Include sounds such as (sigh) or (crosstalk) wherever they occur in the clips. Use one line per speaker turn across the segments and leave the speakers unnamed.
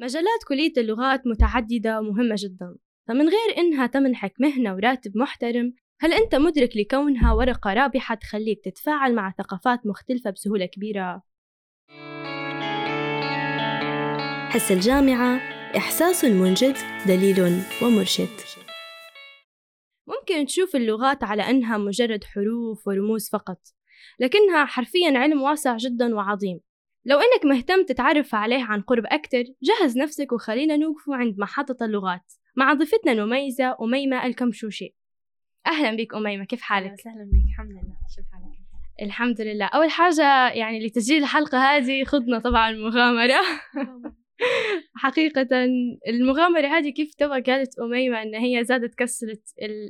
مجالات كلية اللغات متعددة ومهمة جدا. فمن غير إنها تمنحك مهنة وراتب محترم هل أنت مدرك لكونها ورقة رابحة تخليك تتفاعل مع ثقافات مختلفة بسهولة كبيرة؟ حس الجامعة إحساس منجد دليل ومرشد. ممكن تشوف اللغات على أنها مجرد حروف ورموز فقط لكنها حرفيا علم واسع جدا وعظيم. لو إنك مهتم تتعرف عليه عن قرب أكتر جهز نفسك وخلينا نوقفوا عند محطة اللغات مع ضيفتنا المميزة أميمة الكمشوشي أهلا بك أميمة كيف حالك؟
أهلا بك الحمد لله شو حالك؟
الحمد لله أول حاجة يعني لتسجيل الحلقة هذه خضنا طبعا مغامرة (laughs) حقيقة المغامرة هذه كيف تبغى قالت أميمة إن هي زادت كسرت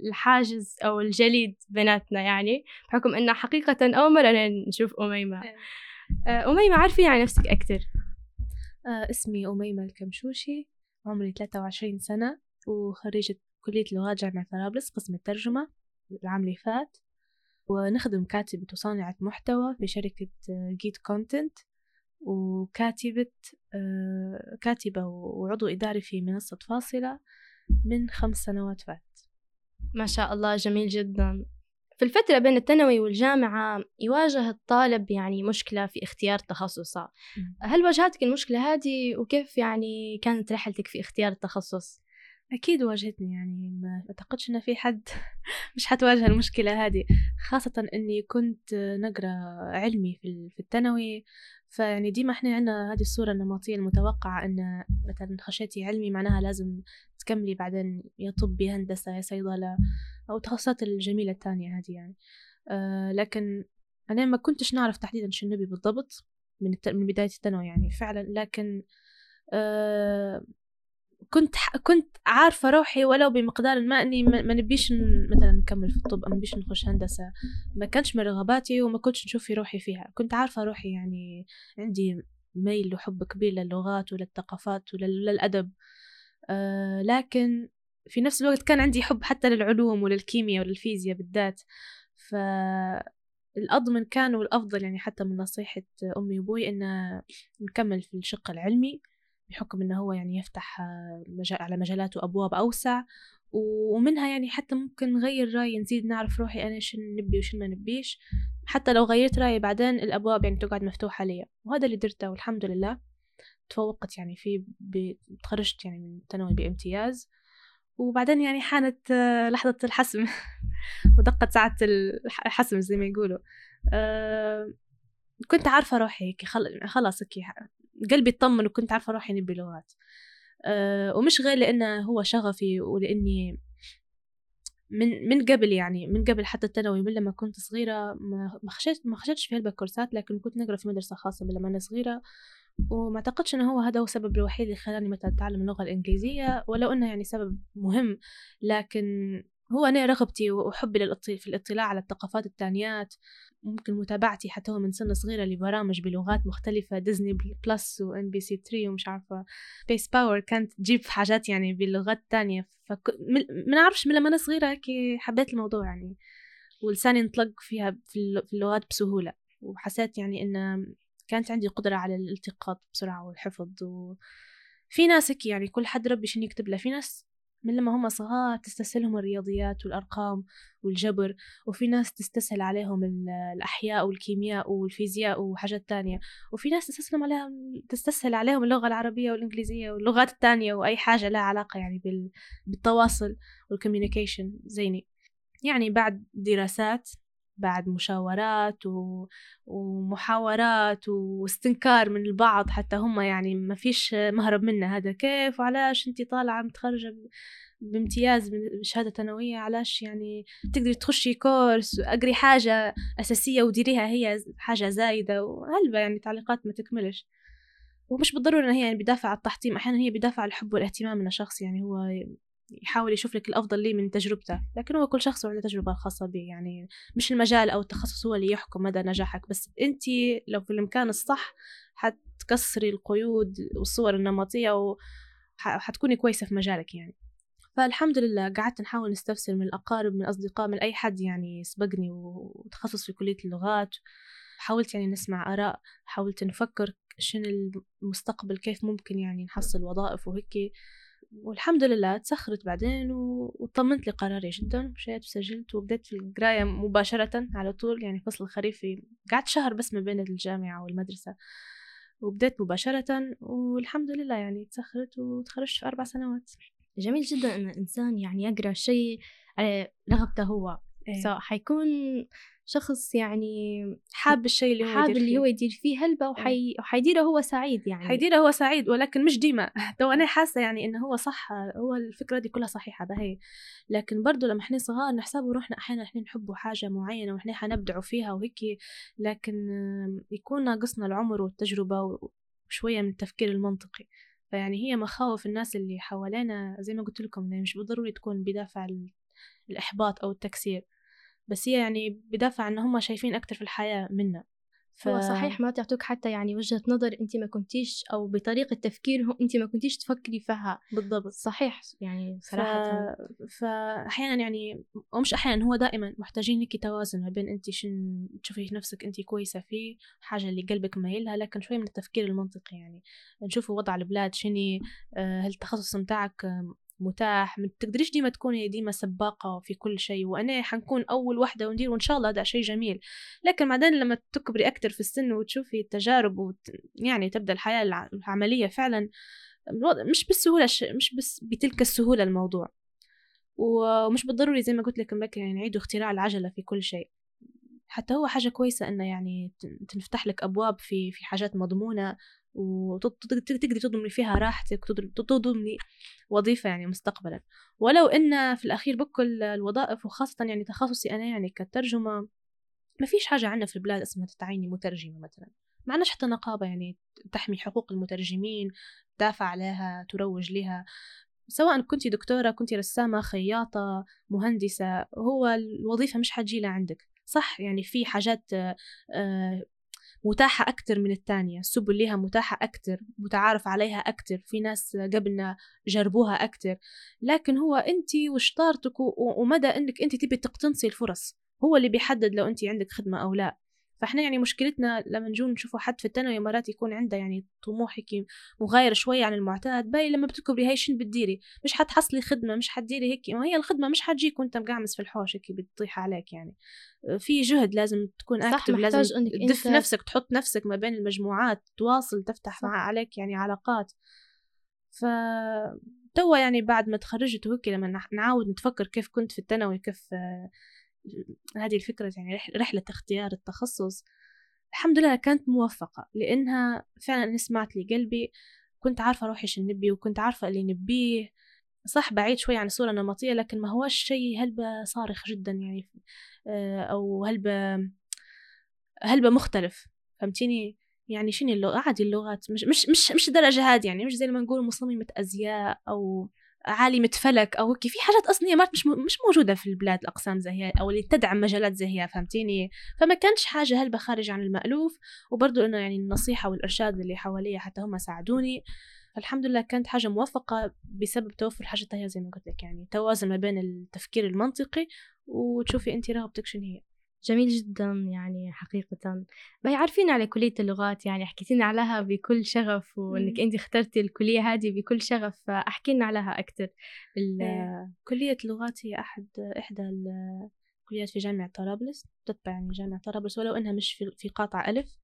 الحاجز أو الجليد بيناتنا يعني بحكم إنها حقيقة أول مرة نشوف أميمة إيه. أميمة عارفين عن نفسك أكثر
آه، اسمي أميمة الكمشوشي عمري 23 سنة وخريجة كلية لغات جامعة طرابلس قسم الترجمة العام اللي فات. ونخدم كاتبة وصانعة محتوى في شركة جيت كونتنت وكاتبة آه، كاتبة وعضو إداري في منصة فاصلة من خمس سنوات فات.
ما شاء الله جميل جدا. في الفترة بين الثانوي والجامعة يواجه الطالب يعني مشكلة في اختيار تخصصه. هل واجهتك المشكلة هذه وكيف يعني كانت رحلتك في اختيار التخصص؟
أكيد واجهتني يعني ما أعتقدش إن في حد (laughs) مش حتواجه المشكلة هذه. خاصة إني كنت نقرأ علمي في الثانوي فيعني ديما إحنا عندنا هذه الصورة النمطية المتوقعة إن مثلا خشيتي علمي معناها لازم تكملي بعدين يا طب يا هندسة يا صيدلة أو التخصصات الجميلة الثانية هذه يعني. أه لكن أنا ما كنتش نعرف تحديدا شو نبي بالضبط من, من بداية الثانوي يعني فعلا لكن أه كنت كنت عارفة روحي ولو بمقدار ما إني ما نبيش مثلا نكمل في الطب ما نبيش نخش هندسة ما كانش من رغباتي وما كنتش نشوف في روحي فيها. كنت عارفة روحي يعني عندي ميل وحب كبير للغات وللثقافات وللأدب آه لكن في نفس الوقت كان عندي حب حتى للعلوم وللكيمياء وللفيزياء بالذات. فالأضمن كان والأفضل يعني حتى من نصيحة أمي وأبوي إن نكمل في الشق العلمي. بحكم إنه هو يعني يفتح مجال على مجالات وأبواب أوسع. ومنها يعني حتى ممكن نغير رأيي نزيد نعرف روحي أنا شن نبي وشن ما نبيش. حتى لو غيرت رأيي بعدين الأبواب يعني تقعد مفتوحة لي. وهذا اللي درته والحمد لله. تفوقت يعني فيه تخرجت يعني من الثانوي بامتياز. وبعدين يعني حانت لحظة الحسم. (laughs) ودقت ساعة الحسم زي ما يقولوا. أه كنت عارفة روحي خلاص قلبي اطمن وكنت عارفة روحي نبي لغات أه ومش غير لأنه هو شغفي ولأني من من قبل يعني من قبل حتى الثانوي من لما كنت صغيرة ما خشيت ما خشيتش في هلبة كورسات لكن كنت نقرأ في مدرسة خاصة من لما أنا صغيرة. وما أعتقدش إنه هو هذا هو السبب الوحيد اللي خلاني مثلا أتعلم اللغة الإنجليزية ولو إنه يعني سبب مهم. لكن هو أنا رغبتي وحبي في الاطلاع على الثقافات الثانيات ممكن متابعتي حتى هو من سن صغيرة لبرامج بلغات مختلفة Disney Plus و MBC 3 ومش عارفة Space Power كانت تجيب حاجات يعني باللغات الثانية فك... ما نعرفش من لما أنا صغيرة هيك حبيت الموضوع يعني ولساني انطلق فيها في اللغات بسهولة وحسيت يعني إن كانت عندي قدرة على الالتقاط بسرعة والحفظ وفي ناس هيك يعني كل حد ربي شنو يكتب له في ناس من لما هم صغار تستسهلهم الرياضيات والأرقام والجبر وفي ناس تستسهل عليهم الأحياء والكيمياء والفيزياء وحاجات تانية. وفي ناس تستسلم عليهم تستسهل عليهم اللغة العربية والإنجليزية واللغات التانية وأي حاجة لها علاقة يعني بالتواصل والكوميونيكيشن زيني. يعني بعد دراسات بعد مشاورات و... ومحاورات واستنكار من البعض حتى هم يعني ما فيش مهرب منا هذا كيف؟ وعلاش انت طالعة متخرجة بامتياز من شهادة ثانوية؟ علاش يعني تقدري تخشي كورس؟ أقري حاجة أساسية وديريها هي حاجة زايدة وهلبة يعني تعليقات ما تكملش. ومش بالضرورة إن هي يعني بدافع التحطيم أحيانا هي بدافع الحب والاهتمام من الشخص يعني هو يحاول يشوف لك الأفضل ليه من تجربته لكن هو كل شخص عنده تجربة خاصة به يعني مش المجال أو التخصص هو اللي يحكم مدى نجاحك بس أنت لو في المكان الصح حتكسري القيود والصور النمطية وحتكوني كويسة في مجالك يعني. فالحمد لله قعدت نحاول نستفسر من الأقارب من الأصدقاء من أي حد يعني سبقني وتخصص في كلية اللغات. حاولت يعني نسمع آراء حاولت نفكر شنو المستقبل كيف ممكن يعني نحصل وظائف وهيك والحمد لله تسخرت بعدين وطمنت لقراري جدا مشيت وسجلت وبدأت في القراية مباشرة على طول يعني فصل الخريفي قعدت شهر بس ما بين الجامعة والمدرسة. وبدأت مباشرة والحمد لله يعني تسخرت وتخرجت في أربع سنوات.
جميل جدا أن الإنسان يعني يقرأ شيء على رغبته هو. إيه. سواء حيكون شخص يعني
حاب الشيء اللي هو
حاب اللي هو يدير فيه هلبة إيه. وحي... وحيديره هو سعيد يعني.
حيديره هو سعيد ولكن مش ديما. (laughs) تو أنا حاسة يعني إنه هو صح هو الفكرة دي كلها صحيحة بهي لكن برضو لما إحنا صغار نحسب روحنا أحيانا إحنا نحبوا حاجة معينة وإحنا حنبدعوا فيها وهيك. لكن يكون ناقصنا العمر والتجربة وشوية من التفكير المنطقي. فيعني هي مخاوف الناس اللي حوالينا زي ما قلت لكم مش بالضروري تكون بدافع الإحباط أو التكسير. بس هي يعني بدافع إن هم شايفين أكتر في الحياة منا.
ف... هو صحيح ما تعطوك حتى يعني وجهة نظر انت ما كنتيش أو بطريقة تفكير انت ما كنتيش تفكري فيها.
بالضبط.
صحيح يعني صراحة.
ف... فاحيانا يعني ومش أحيانا هو دائما محتاجين هيك توازن ما بين انت شن تشوفي نفسك انت كويسة فيه حاجة اللي قلبك مايلها لكن شوي من التفكير المنطقي يعني. نشوفوا وضع البلاد شني آه، هل التخصص متاعك متاح ما تقدريش ديما تكوني ديما سباقة في كل شيء وأنا حنكون أول وحدة وندير وإن شاء الله هذا شيء جميل. لكن بعدين لما تكبري أكتر في السن وتشوفي التجارب وت... يعني تبدأ الحياة العملية فعلا مش بالسهولة ش... مش بس بتلك السهولة الموضوع. ومش بالضروري زي ما قلت لك يعني نعيدوا اختراع العجلة في كل شيء. حتى هو حاجة كويسة إنه يعني تنفتح لك أبواب في في حاجات مضمونة وتقدري تضمني فيها راحتك تضمني وظيفة يعني مستقبلا. ولو إن في الأخير بكل الوظائف وخاصة يعني تخصصي أنا يعني كترجمة ما فيش حاجة عندنا في البلاد اسمها تتعيني مترجمة مثلا. ما عندناش حتى نقابة يعني تحمي حقوق المترجمين تدافع عليها تروج لها. سواء كنت دكتورة كنت رسامة خياطة مهندسة هو الوظيفة مش حتجي عندك. صح؟ يعني في حاجات آه، متاحة أكتر من الثانية السبل لها متاحة أكتر متعارف عليها أكتر. في ناس قبلنا جربوها أكتر. لكن هو أنت وشطارتك ومدى أنك أنت تبي تقتنصي الفرص. هو اللي بيحدد لو أنت عندك خدمة أو لا. فإحنا يعني مشكلتنا لما نجون نشوفوا حد في الثانوي مرات يكون عنده يعني طموح هيك مغاير شوية عن المعتاد باي لما بتكبري هاي شنو بتديري؟ مش حتحصلي خدمة مش حتديري هيك ما هي الخدمة مش حتجيك وأنت مقعمس في الحوش هيك بتطيح عليك يعني. في جهد لازم تكون اكتف لازم إنك تدف أنت... نفسك تحط نفسك ما بين المجموعات تواصل تفتح مع عليك يعني علاقات. ف توا يعني بعد ما تخرجت وهيك لما نعاود نتفكر كيف كنت في الثانوي كيف هذه الفكرة يعني رحلة اختيار التخصص الحمد لله كانت موفقة لأنها فعلا سمعت لي قلبي كنت عارفة روحي شو نبي وكنت عارفة اللي نبيه. صح بعيد شوي عن الصورة النمطية لكن ما هوش شيء هلبة صارخ جدا يعني آه، أو هلبة هلبة مختلف. فهمتيني؟ يعني شنو اللغة؟ عادي اللغات مش مش مش الدرجة هذه يعني مش زي ما نقول مصممة أزياء أو عالمة فلك أو هيك في حاجات أصلية ما مش مش موجودة في البلاد الأقسام زي هي أو اللي تدعم مجالات زي هي فهمتيني؟ فما كانش حاجة هلبة خارج عن المألوف وبرضو إنه يعني النصيحة والإرشاد اللي حواليا حتى هم ساعدوني. فالحمد لله كانت حاجة موفقة بسبب توفر حاجة هي زي ما قلت لك يعني توازن ما بين التفكير المنطقي وتشوفي أنت رغبتك شنو هي.
جميل جدا يعني حقيقة. باي عارفين على كلية اللغات يعني حكيتينا عليها بكل شغف وإنك انت اخترتي الكلية هذه بكل شغف فأحكي لنا عليها أكثر
إيه، كلية اللغات هي أحد إحدى الكليات في جامعة طرابلس. تتبع يعني جامعة طرابلس ولو إنها مش في, في قاطع ألف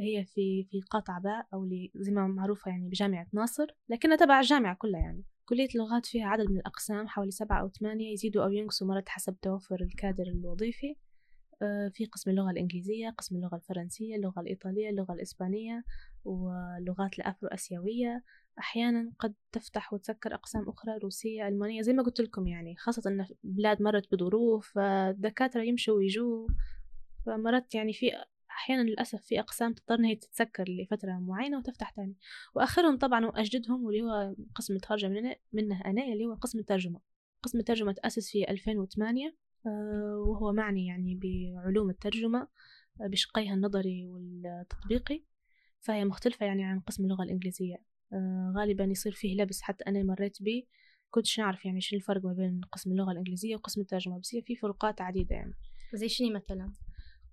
هي في في قاطع باء أو زي ما معروفة يعني بجامعة ناصر لكنها تبع الجامعة كلها يعني. كلية اللغات فيها عدد من الأقسام حوالي سبعة أو ثمانية يزيدوا أو ينقصوا مرات حسب توفر الكادر الوظيفي. في قسم اللغة الإنجليزية قسم اللغة الفرنسية اللغة الإيطالية اللغة الإسبانية واللغات الأفرو أسيوية أحيانا قد تفتح وتسكر أقسام أخرى روسية ألمانية زي ما قلت لكم يعني خاصة أن بلاد مرت بظروف الدكاترة يمشوا ويجوا. فمرت يعني في أحيانا للأسف في أقسام تضطر إنها تتسكر لفترة معينة وتفتح تاني. وآخرهم طبعا وأجددهم واللي هو قسم الترجمة منه, أنا اللي هو قسم الترجمة. قسم الترجمة تأسس في 2008 آه، وهو معني يعني بعلوم الترجمة آه، بشقيها النظري والتطبيقي. فهي مختلفة يعني عن قسم اللغة الإنجليزية. آه، غالبا يصير فيه لبس حتى أنا مريت به كنتش نعرف يعني شنو الفرق ما بين قسم اللغة الإنجليزية وقسم الترجمة بس هي في فروقات عديدة يعني.
زي شنو مثلا؟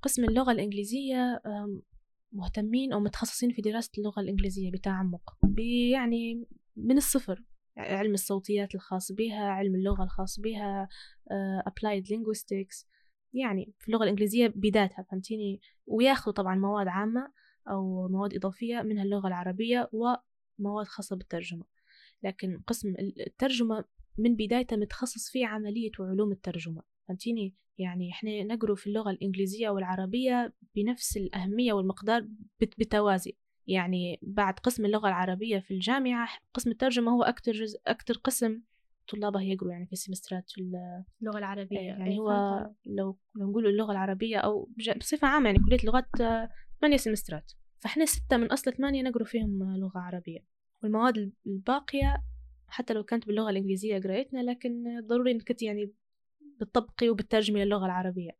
قسم اللغة الإنجليزية مهتمين أو متخصصين في دراسة اللغة الإنجليزية بتعمق يعني من الصفر. علم الصوتيات الخاص بها علم اللغة الخاص بها uh, applied linguistics يعني في اللغة الإنجليزية بدايتها فهمتيني؟ وياخذوا طبعا مواد عامة أو مواد إضافية منها اللغة العربية ومواد خاصة بالترجمة. لكن قسم الترجمة من بدايته متخصص في عملية وعلوم الترجمة فهمتيني؟ يعني إحنا نقرأ في اللغة الإنجليزية والعربية بنفس الأهمية والمقدار بالتوازي يعني بعد قسم اللغة العربية في الجامعة قسم الترجمة هو أكتر جزء أكتر قسم طلابه يقروا يعني في السمسترات في
اللغة العربية.
إيه، يعني هو لو لو نقول اللغة العربية أو بصفة عامة يعني كلية اللغات ثمانية سمسترات فإحنا ستة من أصل ثمانية نقروا فيهم لغة عربية. والمواد الباقية حتى لو كانت باللغة الإنجليزية قريتنا لكن ضروري إنك يعني بتطبقي وبتترجمي للغة العربية.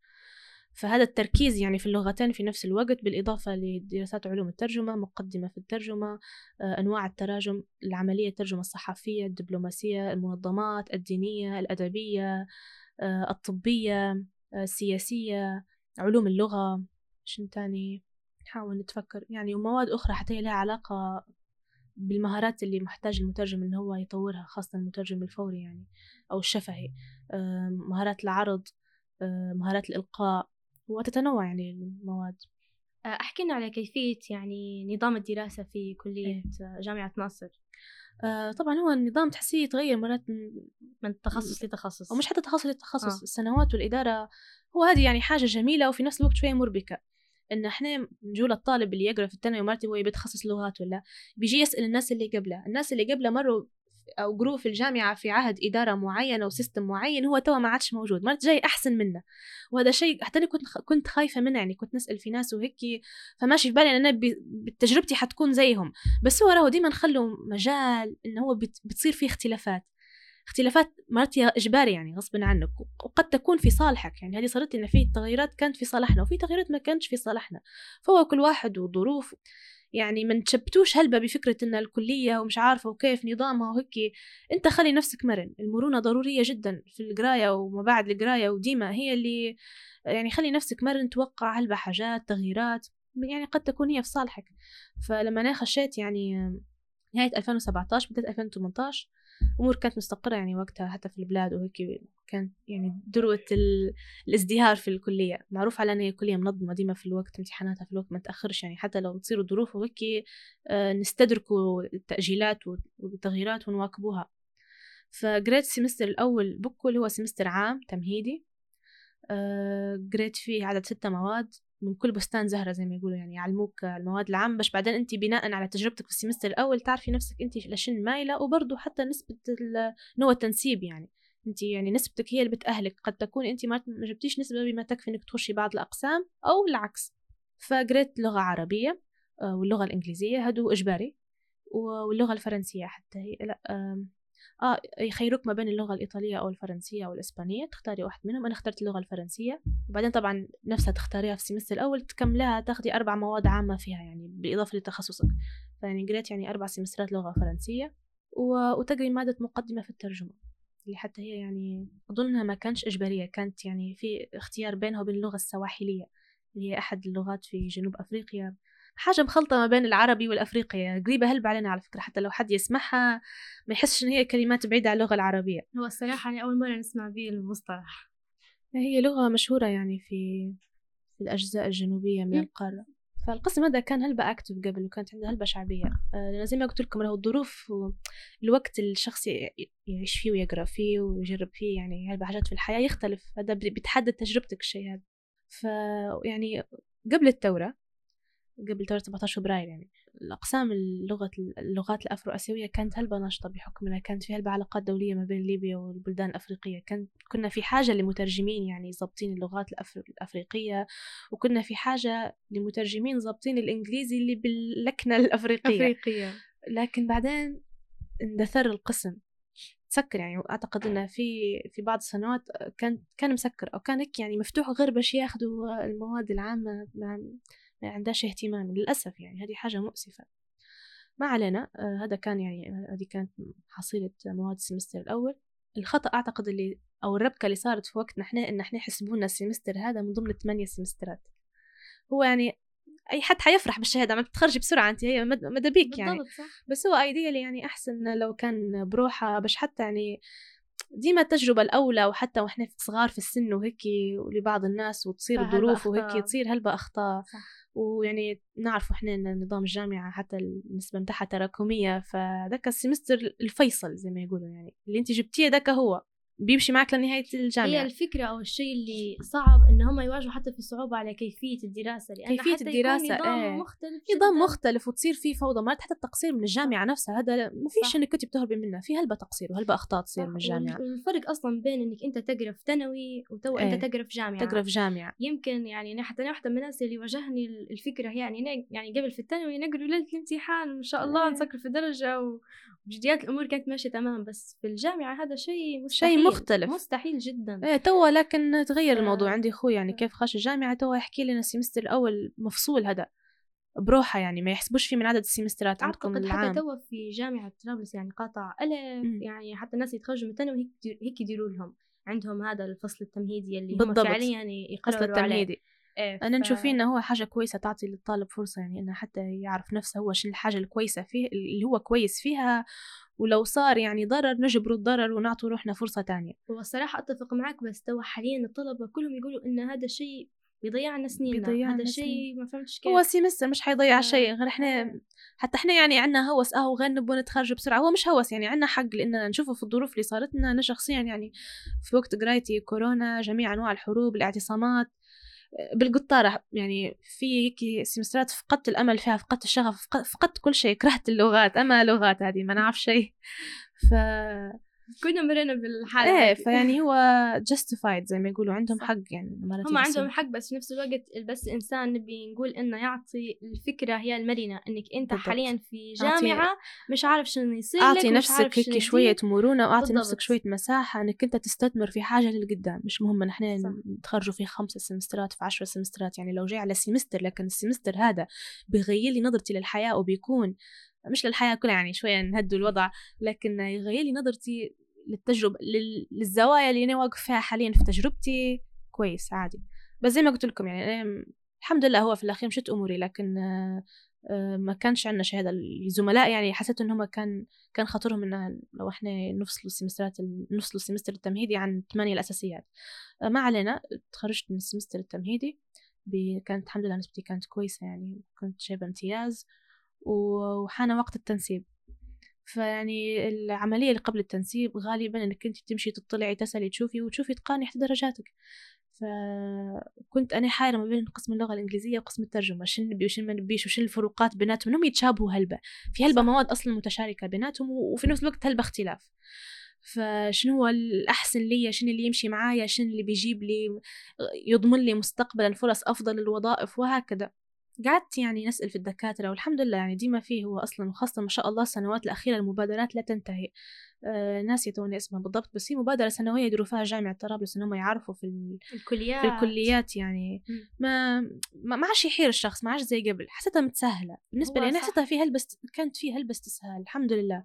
فهذا التركيز يعني في اللغتين في نفس الوقت بالإضافة لدراسات علوم الترجمة مقدمة في الترجمة آه، أنواع التراجم العملية الترجمة الصحفية الدبلوماسية المنظمات الدينية الأدبية آه، الطبية آه، السياسية علوم اللغة. شن تاني؟ نحاول نتفكر. يعني ومواد أخرى حتى لها علاقة بالمهارات اللي محتاج المترجم إن هو يطورها خاصة المترجم الفوري يعني أو الشفهي. مهارات العرض مهارات الإلقاء. وتتنوع يعني المواد.
آه، أحكي لنا على كيفية يعني نظام الدراسة في كلية إيه. جامعة ناصر.
آه طبعا هو النظام تحسيه يتغير مرات
من تخصص لتخصص.
ومش حتى تخصص لتخصص آه. السنوات والإدارة. هو هذه يعني حاجة جميلة وفي نفس الوقت شوية مربكة. إن إحنا نجول الطالب اللي يقرأ في الثانوي مرتب هو بيتخصص لغات ولا بيجي يسأل الناس اللي قبله. الناس اللي قبله مروا أو group في الجامعة في عهد إدارة معينة و system معين هو توا ما عادش موجود. مرات جاي أحسن منه وهذا شيء حتى أنا كنت كنت خايفة منه يعني كنت نسأل في ناس وهيك فماشي في بالي إن أنا بتجربتي حتكون زيهم. بس هو راهو ديما نخلوا مجال انه هو بتصير فيه اختلافات. اختلافات مرات إجباري يعني غصبا عنك وقد تكون في صالحك يعني هذه صارت لنا في تغيرات كانت في صالحنا وفي تغيرات ما كانتش في صالحنا. فهو كل واحد وظروف يعني ما تشبتوش هلبة بفكرة إن الكلية ومش عارفة وكيف نظامها وهيك أنت خلي نفسك مرن المرونة ضرورية جدا في القراية وما بعد القراية وديما هي اللي يعني خلي نفسك مرن توقع هلبة حاجات تغييرات يعني قد تكون هي في صالحك. فلما أنا خشيت يعني نهاية 2017 بدأت 2018 أمور كانت مستقرة يعني وقتها حتى في البلاد وهيك كانت يعني ذروة الازدهار في الكلية. معروف على أن هي كلية منظمة ديما في الوقت امتحاناتها في الوقت ما تأخرش يعني. حتى لو تصير الظروف وهيك آه، نستدركوا التأجيلات والتغييرات ونواكبوها. فقريت ال semester الأول بكو اللي هو semester عام تمهيدي. آه، قريت فيه عدد ستة مواد. من كل بستان زهرة زي ما يقولوا يعني يعلموك المواد العامة. باش بعدين أنت بناء على تجربتك في ال semester الأول تعرفي نفسك أنت لشن مايلة وبرضه حتى نسبة نوع التنسيب يعني. انت يعني نسبتك هي اللي بتأهلك. قد تكون انت ما جبتيش نسبة بما تكفي إنك تخشي بعض الأقسام أو العكس. فقريت لغة عربية آه، واللغة الإنجليزية هادو إجباري واللغة الفرنسية حتى هي لا آه يخيروك ما بين اللغة الإيطالية أو الفرنسية أو الإسبانية تختاري واحد منهم. أنا اخترت اللغة الفرنسية. وبعدين طبعا نفسها تختاريها في السمستر الأول. تكملها تاخدي أربع مواد عامة فيها يعني بالإضافة لتخصصك. فيعني قريت يعني أربع سمسترات لغة فرنسية. وتقري مادة مقدمة في الترجمة اللي حتى هي يعني أظنها ما كانش إجبارية. كانت يعني في اختيار بينها وبين اللغة السواحلية اللي هي أحد اللغات في جنوب أفريقيا. حاجة مخلطة ما بين العربي والأفريقي قريبة هلب علينا على فكرة حتى لو حد يسمعها ما يحسش إن هي كلمات بعيدة عن اللغة العربية.
هو الصراحة أنا أول مرة نسمع به المصطلح.
هي لغة مشهورة يعني في في الأجزاء الجنوبية من القارة. فالقسم هذا كان هلبة أكتف قبل وكانت عنده هلبة شعبية. آه، لأن زي ما قلت لكم له الظروف الوقت الشخص يعيش فيه ويقرأ فيه ويجرب فيه يعني هلبة حاجات في الحياة يختلف. هذا بتحدد تجربتك الشيء هذا. ف يعني قبل الثورة قبل ثورة 17 فبراير يعني. الأقسام اللغة اللغات الأفرو آسيوية كانت هلبة ناشطة بحكم أنها كانت في هلبة علاقات دولية ما بين ليبيا والبلدان الأفريقية. كان كنا في حاجة لمترجمين يعني ضابطين اللغات الأفريقية وكنا في حاجة لمترجمين ضابطين الإنجليزي اللي باللكنة (laughs) الأفريقية.
أفريقية.
لكن بعدين اندثر القسم. سكر يعني اعتقد إنه في في بعض السنوات كان كان مسكر أو كان هيك يعني مفتوح غير باش ياخذوا المواد العامة ما عندهاش اهتمام للأسف يعني هذه حاجة مؤسفة. ما علينا آه هذا كان يعني آه، هذه كانت حصيلة مواد السمستر الأول. الخطأ أعتقد اللي أو الربكة اللي صارت في وقتنا إحنا إن إحنا حسبونا ال semester هذا من ضمن الثمانية سمسترات. هو يعني أي حد حيفرح بالشهادة ما بتخرجي بسرعة انت هي مدابيك يعني.
صح.
بس هو ideally يعني أحسن لو كان بروحه باش حتى يعني ديما التجربة الأولى وحتى وإحنا صغار في السن وهيك ولبعض الناس وتصير
فهلبة
ظروف وهيك. تصير هلبة أخطاء.
صح.
ويعني نعرف إحنا إن نظام الجامعة حتى النسبة متاعها تراكمية فذاك ال semester الفيصل زي ما يقولوا يعني اللي أنت جبتيه ذاك هو. بيمشي معك لنهاية
هي
الجامعة
الفكرة أو الشيء اللي صعب إن هم يواجهوا حتى في صعوبة على كيفية الدراسة لأن
كيفية
حتى يكون
الدراسة،
نظام
إيه.
مختلف
نظام. مختلف وتصير فيه فوضى مرات حتى التقصير من الجامعة نفسها هذا ما فيش. إنك كنت بتهربي منه في هلبة تقصير وهلبة أخطاء تصير
صح،
من الجامعة
وال- والفرق أصلا بين إنك أنت تقرأ في ثانوي وتو
إيه.
أنت تقرأ في جامعة
تقرأ في جامعة
يمكن يعني أنا حتى أنا واحدة من الناس اللي واجهني ال- الفكرة هي يعني يعني قبل في الثانوي نقرا ليلة الامتحان ما شاء الله
إيه.
نسكر في درجة وبجديات الأمور كانت ماشية تمام بس في الجامعة هذا شيء
شيء مختلف.
مستحيل جدا.
إيه توا لكن تغير الموضوع. عندي أخوي يعني كيف خاش الجامعة توا يحكي لنا السيمستر الأول مفصول هذا بروحه يعني ما يحسبوش فيه من عدد السيمسترات عندكم العام.
حتى توا في جامعة طرابلس يعني قاطع ألف
مم.
يعني حتى الناس يتخرجوا من الثانوي هيك هيك يديروا لهم. عندهم هذا الفصل التمهيدي اللي هم
بالضبط.
فعليا
فصل
يقرروا عليه.
التمهيدي.
إيه،
أنا
ف-
نشوف فيه إنه هو حاجة كويسة تعطي للطالب فرصة يعني إنه حتى يعرف نفسه هو شنو الحاجة الكويسة فيه اللي هو كويس فيها ولو صار يعني ضرر نجبروا الضرر ونعطوا روحنا فرصة تانية.
هو الصراحة أتفق معك بس توا حاليا الطلبة كلهم يقولوا إن هذا الشيء بيضيع لنا
بيضيع
هذا شيء ما فهمتش كيف.
هو سيمستر مش حيضيع
آه،
شيء غير
إحنا.
حتى إحنا يعني عنا هوس آه وغير نبغى نتخرج بسرعة هو مش هوس يعني عنا حق لأن نشوفه في الظروف اللي صارت لنا. أنا شخصيا يعني في وقت قرايتي كورونا جميع أنواع الحروب الاعتصامات بالقطارة يعني في هيك سيمسترات فقدت الأمل فيها فقدت الشغف فق- فقدت كل شيء كرهت اللغات أما لغات هذه ما نعرف شيء. ف
كنا مرينا بالحالة إيه.
فيعني (laughs) هو justified زي ما يقولوا عندهم. حق يعني
هم عندهم حق بس في نفس الوقت بس إنسان نبي نقول إنه يعطي الفكرة هي المرنة إنك أنت
بالضبط.
حاليا في جامعة مش عارف شنو يصير أعطي
نفسك هيك
شوية.
مرونة وأعطي
بالضبط.
نفسك شوية مساحة إنك أنت تستثمر في حاجة للقدام مش مهم
صح.
نتخرجوا في خمسة سمسترات في عشرة سمسترات يعني لو جاي على semester لكن ال semester هذا بيغير لي نظرتي للحياة وبيكون مش للحياة كلها يعني شوية نهدوا الوضع لكن يغير لي نظرتي للتجربة لل- للزوايا اللي أنا واقف فيها حاليا في تجربتي كويس عادي. بس زي ما قلت لكم يعني أنا الحمد لله هو في الأخير مشيت أموري لكن ما كانش عندنا شهاده الزملاء يعني حسيت ان هم كان كان خاطرهم ان لو إحنا نفصلوا السمسترات نفصلوا السمستر التمهيدي عن الثمانيه الأساسيات. آه، ما علينا تخرجت من السمستر التمهيدي كانت الحمد لله نسبتي كانت كويسة يعني كنت جايبه امتياز وحان وقت التنسيب. فيعني العملية اللي قبل التنسيب غالبا إنك أنت تمشي تطلعي تسألي تشوفي وتشوفي تقاني احدى درجاتك فكنت أنا حايرة ما بين قسم اللغة الإنجليزية وقسم الترجمة شنو نبي وشنو ما نبيش وشنو الفروقات بيناتهم؟ انهم يتشابهوا هلبة في هلبة. مواد أصلا متشاركة بيناتهم وفي نفس الوقت هلبة اختلاف. فشنو هو الأحسن لي شنو اللي يمشي معايا؟ شنو اللي بيجيب لي يضمن لي مستقبلا فرص أفضل للوظائف؟ وهكذا. قعدت يعني نسأل في الدكاترة والحمد لله يعني ديما فيه هو أصلا وخاصة ما شاء الله السنوات الأخيرة المبادرات لا تنتهي. آه ناسية توني اسمها بالضبط بس هي مبادرة سنوية يديروا فيها جامعة طرابلس إنهم يعرفوا في ال...
الكليات.
في الكليات يعني. ما ما ما عادش يحير الشخص ما عادش زي قبل حسيتها متسهلة. بالنسبة لي أنا. حسيتها فيها هلبس كانت فيها هلبس استسهال الحمد لله.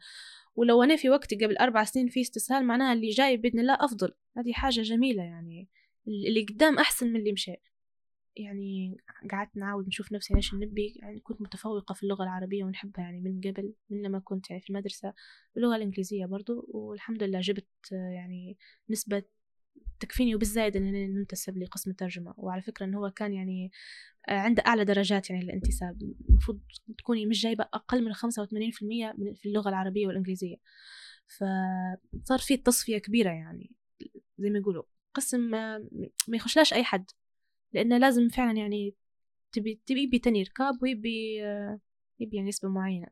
ولو أنا في وقتي قبل أربع سنين في استسهال معناها اللي جاي بإذن الله أفضل. هذه حاجة جميلة يعني اللي قدام أحسن من اللي مشى يعني قعدت نعاود نشوف نفسي إيش نبي يعني كنت متفوقة في اللغة العربية ونحبها يعني من قبل من لما كنت يعني في المدرسة باللغة الإنجليزية برضو والحمد لله جبت يعني نسبة تكفيني وبالزايد ان ننتسب لقسم الترجمة. وعلى فكرة إن هو كان يعني آه، عنده أعلى درجات يعني الانتساب. المفروض تكوني مش جايبة أقل من 85% من في اللغة العربية والإنجليزية. فصار في تصفية كبيرة يعني زي ما يقولوا. قسم ما ما يخشلاش أي حد. لأنه لازم فعلا يعني تبي تبي يبي تاني ركاب ويبي آه، يبي يعني نسبة معينة.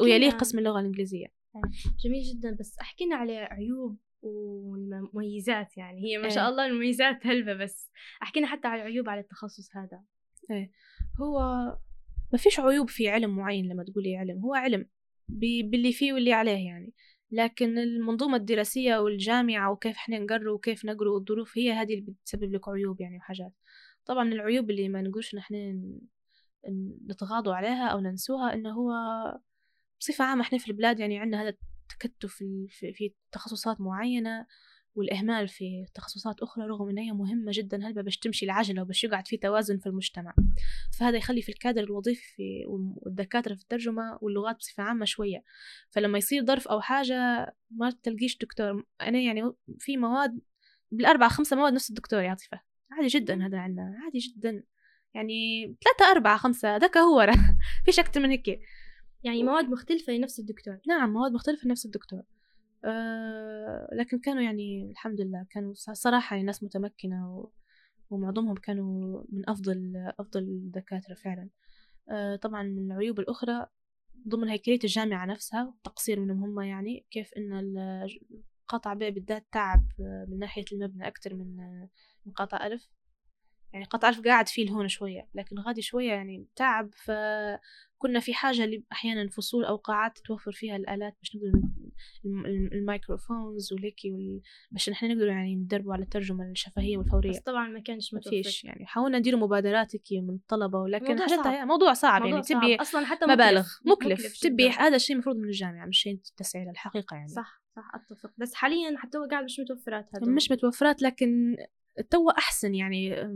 ويليه قسم اللغة الإنجليزية.
جميل جدا. بس احكينا على عيوب ومميزات يعني. هي ما شاء
إيه.
الله المميزات هلبة بس. احكينا حتى على العيوب على التخصص هذا.
هو ما فيش عيوب في علم معين لما تقولي علم. هو علم باللي فيه واللي عليه يعني. لكن المنظومة الدراسية والجامعة وكيف إحنا نقرر وكيف نقرأ والظروف هي هذه اللي بتسبب لك عيوب يعني وحاجات. طبعا العيوب اللي ما نقولش نحن نتغاضوا عليها أو ننسوها إنه هو بصفة عامة إحنا في البلاد يعني عندنا هذا التكتف في- في تخصصات معينة والإهمال في تخصصات أخرى رغم إن هي مهمة جدا هلبا باش تمشي العجلة وباش يقعد في توازن في المجتمع. فهذا يخلي في الكادر الوظيفي والدكاترة في الترجمة واللغات بصفة عامة شوية. فلما يصير ظرف أو حاجة ما تلقيش دكتور. أنا يعني في مواد بالأربعة خمسة مواد نفس الدكتور يا عاطفة. عادي جدا هذا عندنا عادي جدا. يعني ثلاثة أربعة خمسة ذاك هو (laughs) فيش أكتر من هيك.
يعني مواد مختلفة لنفس الدكتور.
نعم مواد مختلفة لنفس الدكتور. أه لكن كانوا يعني الحمد لله كانوا صراحة يعني ناس متمكنة و... ومعظمهم كانوا من أفضل أفضل الدكاترة فعلا. أه طبعا من العيوب الأخرى ضمن هيكلية الجامعة نفسها تقصير منهم هم يعني كيف إن قطع ب بالذات تعب من ناحية المبنى أكتر من من قطع ألف. يعني قطع ألف قاعد فيه هون شوية لكن غادي شوية يعني تعب فكنا في حاجة أحيانا فصول أو قاعات توفر فيها الآلات باش نقدر الميكروفونز وليكي وال... باش نحن نقدر يعني ندربوا على الترجمة الشفهية والفورية.
بس طبعا ما كانش متوفر.
فيش يعني. حاولنا ندير مبادرات من الطلبة ولكن موضوع صعب. موضوع صعب موضوع يعني صعب. تبي
أصلا حتى
مبالغ
مكلف,
مكلف. تبي هذا الشيء المفروض من الجامعة مش شيء تسعي للحقيقة يعني.
صح صح أتفق. بس حاليا حتى هو قاعد مش متوفرات
هذا مش متوفرات لكن تو أحسن يعني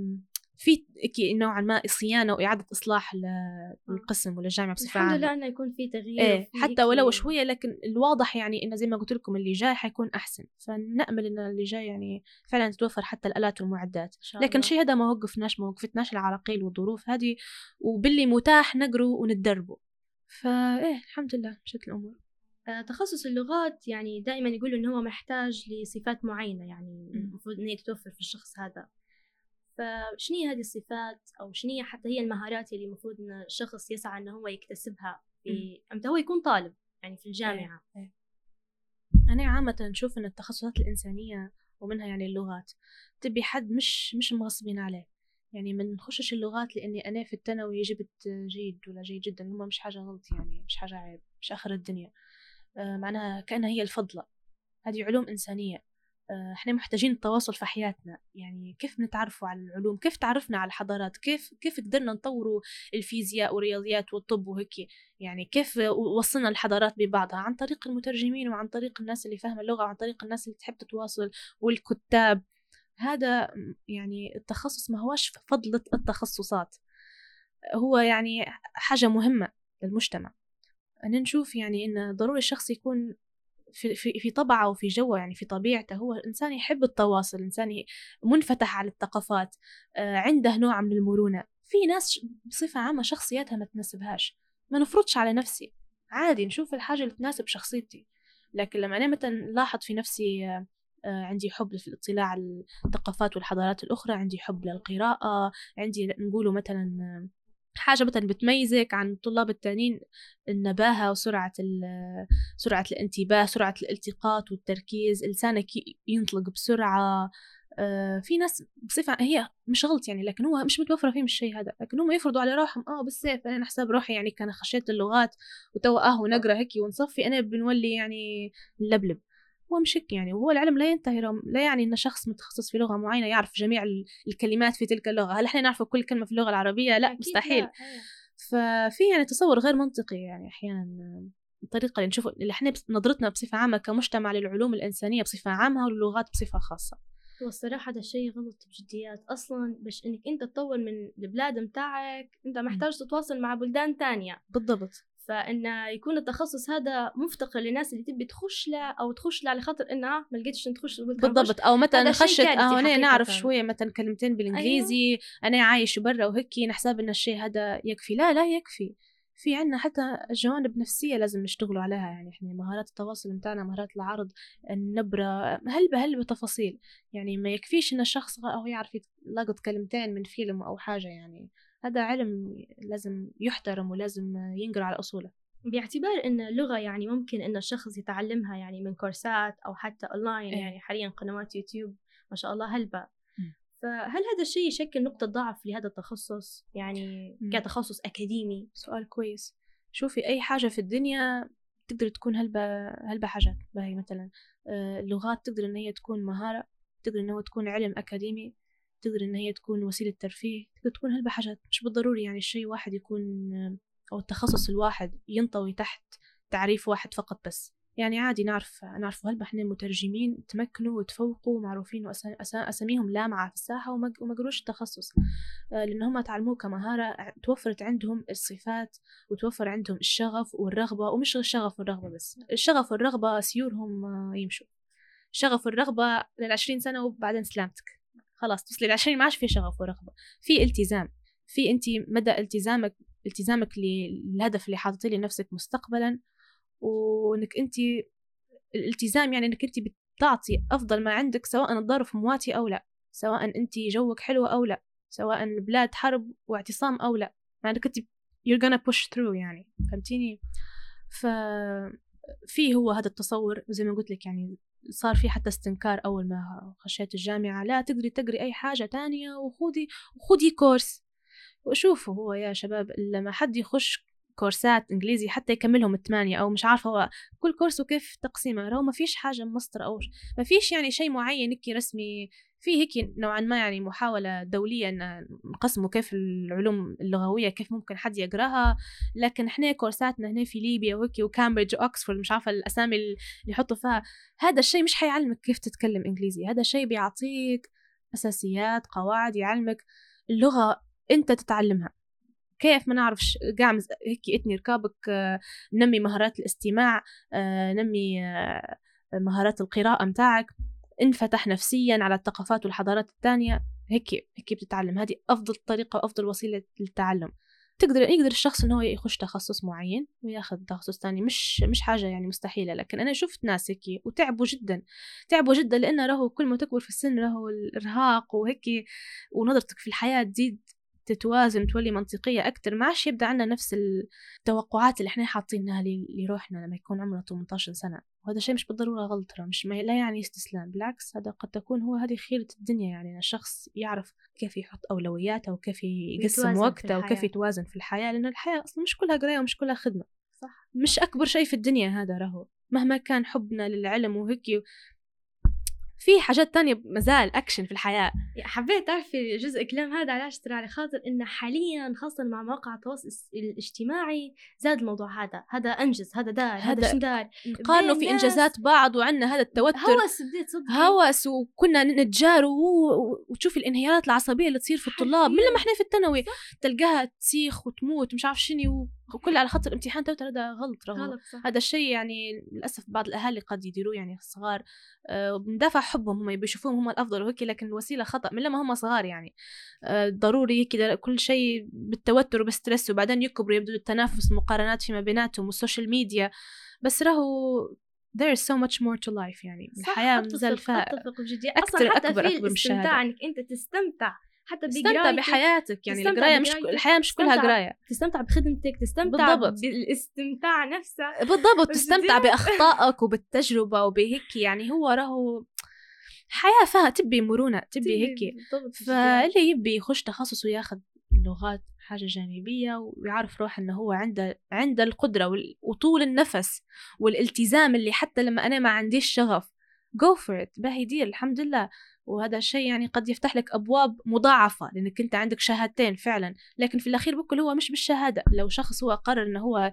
في نوعا ما صيانة وإعادة إصلاح للقسم وللجامعه بصفة عامه
الحمد لله إنه يكون في تغيير
إيه حتى ولو شوية لكن الواضح يعني إنه زي ما قلت لكم اللي جاي حيكون أحسن. فنأمل إن اللي جاي يعني فعلا تتوفر حتى الآلات والمعدات. لكن الشيء هذا ما وقفناش ما وقفتناش العراقيل والظروف هذه وباللي متاح نقروا وندربوا. فايه الحمد لله مشت
الأمور. تخصص اللغات يعني دائما يقولوا إن هو محتاج لصفات معينة يعني المفروض إن هي تتوفر في الشخص هذا. فشنو هذه الصفات؟ أو شنو حتى هي المهارات اللي المفروض إن الشخص يسعى إنه هو يكتسبها في أمتى هو يكون طالب يعني في الجامعة؟
أيه. أيه. أنا عامة نشوف إن التخصصات الإنسانية ومنها يعني اللغات تبي حد مش مش مغصبين عليه. يعني ما نخشش اللغات لإني أنا في الثانوي جبت جيد ولا جيد جدا هما مش حاجة غلط يعني مش حاجة عيب مش آخر الدنيا. آه، معناها كأنها هي الفضلة. هذه علوم إنسانية. آه، إحنا محتاجين التواصل في حياتنا. يعني كيف نتعرفوا على العلوم؟ كيف تعرفنا على الحضارات؟ كيف كيف قدرنا نطوروا الفيزياء والرياضيات والطب وهيك؟ يعني كيف وصلنا الحضارات ببعضها؟ عن طريق المترجمين وعن طريق الناس اللي فاهمة اللغة وعن طريق الناس اللي تحب تتواصل والكتاب. هذا يعني التخصص ما هوش فضلة التخصصات. هو يعني حاجة مهمة للمجتمع. أنا نشوف يعني إن ضروري الشخص يكون في, في, في طبعه وفي جوه يعني في طبيعته. هو إنسان يحب التواصل إنسان منفتح على الثقافات آه عنده نوع من المرونة. في ناس بصفة عامة شخصياتها ما تناسبهاش. ما نفرضش على نفسي. عادي نشوف الحاجة اللي تناسب شخصيتي. لكن لما أنا مثلا لاحظ في نفسي آه عندي حب في الاطلاع على الثقافات والحضارات الأخرى عندي حب للقراءة عندي نقوله مثلا حاجة مثلا بتميزك عن الطلاب التانيين النباهة وسرعة سرعة الانتباه سرعة الالتقاط والتركيز لسانك ينطلق بسرعة. آه، في ناس بصفة هي مش غلط يعني لكن هو مش متوفرة فيهم الشيء هذا. لكن هم يفرضوا على روحهم آه بالسيف أنا حساب روحي يعني كان خشيت اللغات وتوا آه ونقرأ هيك ونصفي أنا بنولي يعني نلبلب هو مش هيك يعني. وهو العلم لا ينتهي لا يعني إن شخص متخصص في لغة معينة يعرف جميع الكلمات في تلك اللغة. هل إحنا نعرف كل كلمة في اللغة العربية؟ لا مستحيل. لا. ففي يعني تصور غير منطقي يعني أحيانا الطريقة اللي نشوف اللي إحنا نظرتنا بصفة عامة كمجتمع للعلوم الإنسانية بصفة عامة واللغات بصفة خاصة.
هو الصراحة هذا الشيء غلط بجديات. أصلا باش إنك أنت تطور من البلاد متاعك أنت محتاج تتواصل مع بلدان تانية.
بالضبط.
فإن يكون التخصص هذا مفتقر للناس اللي تبي تخش له أو تخش له على خاطر إنها ما لقيتش تخش
بالضبط. أو مثلا خشت أو أنا نعرف شوية مثلا كلمتين بالإنجليزي أيوه. أنا عايش برا وهيك نحسب إن الشيء هذا يكفي. لا لا يكفي. في عنا حتى جوانب نفسية لازم نشتغلوا عليها. يعني إحنا مهارات التواصل متاعنا مهارات العرض النبرة هلبة هلبة تفاصيل يعني ما يكفيش إن الشخص هو يعرف يلقط كلمتين من فيلم أو حاجة يعني. هذا علم لازم يحترم ولازم ينقر على أصوله.
باعتبار إن اللغة يعني ممكن إن الشخص يتعلمها يعني من كورسات أو حتى أونلاين إيه. يعني حاليا قنوات يوتيوب ما شاء الله هلبة. فهل هذا الشيء يشكل نقطة ضعف لهذا التخصص؟ يعني م. كتخصص أكاديمي؟
سؤال كويس. شوفي أي حاجة في الدنيا تقدر تكون هلبة هلبة حاجات. باهي مثلا آه، اللغات تقدر إن هي تكون مهارة تقدر إن هو تكون علم أكاديمي. تقدر إن هي تكون وسيلة ترفيه تقدر تكون هلبة حاجات مش بالضروري يعني الشيء واحد يكون أو التخصص الواحد ينطوي تحت تعريف واحد فقط بس. يعني عادي نعرف نعرف هلبا إحنا مترجمين تمكنوا وتفوقوا معروفين وأساميهم لامعة في الساحة وما قروش التخصص آه، لأن هم تعلموه كمهارة توفرت عندهم الصفات وتوفر عندهم الشغف والرغبة ومش الشغف والرغبة بس الشغف والرغبة سيورهم آه، يمشوا. الشغف والرغبة للعشرين سنة وبعدين سلامتك. خلاص توصلي للعشرين ما عادش في شغف ورغبة. في التزام. في انت مدى التزامك التزامك للهدف اللي حاططيه لنفسك مستقبلا وإنك انت الالتزام يعني إنك انت بتعطي أفضل ما عندك سواء الظرف مواتي أو لا سواء انت جوك حلو أو لا سواء بلاد حرب واعتصام أو لا. يعني إنك انت you're gonna push through يعني. فهمتيني؟ ف في هو هذا التصور زي ما قلت لك يعني صار في حتى استنكار أول ما خشيت الجامعة لا تقدري تقري أي حاجة تانية وخذي وخذي كورس. وشوفوا هو يا شباب لما حد يخش كورسات إنجليزي حتى يكملهم الثمانية أو مش عارفة هو كل كورس وكيف تقسيمه لو ما فيش حاجة مسطرة أو ما فيش يعني شيء معين هيك رسمي في هيك نوعا ما يعني محاولة دولية إن نقسموا كيف العلوم اللغوية كيف ممكن حد يقرأها. لكن إحنا كورساتنا هنا في ليبيا وهيك وكامبريدج وأكسفورد مش عارفة الأسامي اللي يحطوا فيها هذا الشيء مش حيعلمك كيف تتكلم إنجليزي. هذا الشيء بيعطيك أساسيات قواعد يعلمك اللغة أنت تتعلمها. كيف؟ ما نعرفش. قاعد هيك اتني ركابك آه، نمي مهارات الاستماع آه، نمي آه، مهارات القراءة متاعك. انفتح نفسيا على الثقافات والحضارات الثانية. هيك هيك بتتعلم. هذه أفضل طريقة وأفضل وسيلة للتعلم. تقدر يقدر الشخص إنه هو يخش تخصص معين ويأخذ تخصص ثاني. مش مش حاجة يعني مستحيلة. لكن أنا شفت ناس هيك وتعبوا جدا. تعبوا جدا لأن راهو كل ما تكبر في السن راهو الإرهاق وهيك ونظرتك في الحياة تزيد. تتوازن تولي منطقية أكتر ما عادش يبدأ عندنا نفس التوقعات اللي إحنا حاطينها لروحنا لما يكون عمرنا 18 سنة. وهذا الشيء مش بالضرورة غلط مش ما لا يعني استسلام بالعكس هذا قد تكون هو هذه خيرة الدنيا. يعني الشخص يعرف كيف يحط أولوياته وكيف يقسم وقته وكيف يتوازن في الحياة لأن الحياة أصلا مش كلها قراية ومش كلها خدمة. صح. مش أكبر شيء في الدنيا هذا راهو مهما كان حبنا للعلم وهيك في حاجات تانية مازال أكشن في الحياة.
حبيت تعرفي جزء كلام هذا علاش ترى على خاطر إن حاليا خاصة مع مواقع التواصل الاجتماعي زاد الموضوع هذا. هذا أنجز هذا دار هذا شو دار؟
نقارنوا في إنجازات بعض وعندنا هذا التوتر.
هوس بديت صدق
هوس وكنا نتجاروا وتشوفي الانهيارات العصبية اللي تصير في الطلاب. من لما إحنا في الثانوي تلقاها تسيخ وتموت مش عارف شنو وكل على خط الامتحان توتر هذا غلط رغم هذا الشيء يعني للأسف بعض الأهالي قد يديروه يعني الصغار آه بندافع حبهم هم بيشوفوهم هم الأفضل وهيك لكن الوسيله خطأ من لما هم صغار يعني آه ضروري كذا كل شيء بالتوتر وبال stress وبعدين يكبروا يبدو التنافس المقارنات فيما بيناتهم وال social media بس راهو there is so much more to life يعني
الحياة مازال فيها أتفق بجدية أصلا حتى أكبر في أكبر الاستمتاع إنك أنت تستمتع.
حتى تستمتع بحياتك يعني القراية مش الحياة مش كلها قراية.
تستمتع بخدمتك تستمتع بالضبط. بالاستمتاع نفسه.
بالضبط تستمتع بأخطائك وبالتجربة وبهيك يعني هو راهو حياة فيها تبي مرونة تبي هيك. فاللي يبي يخش تخصص وياخذ اللغات حاجة جانبية ويعرف روح إنه هو عنده عنده القدرة وطول النفس والالتزام اللي حتى لما أنا ما عنديش شغف go for it باهي دير الحمد لله. وهذا الشيء يعني قد يفتح لك أبواب مضاعفة لأنك أنت عندك شهادتين فعلا. لكن في الأخير بكل هو مش بالشهادة. لو شخص هو قرر أنه هو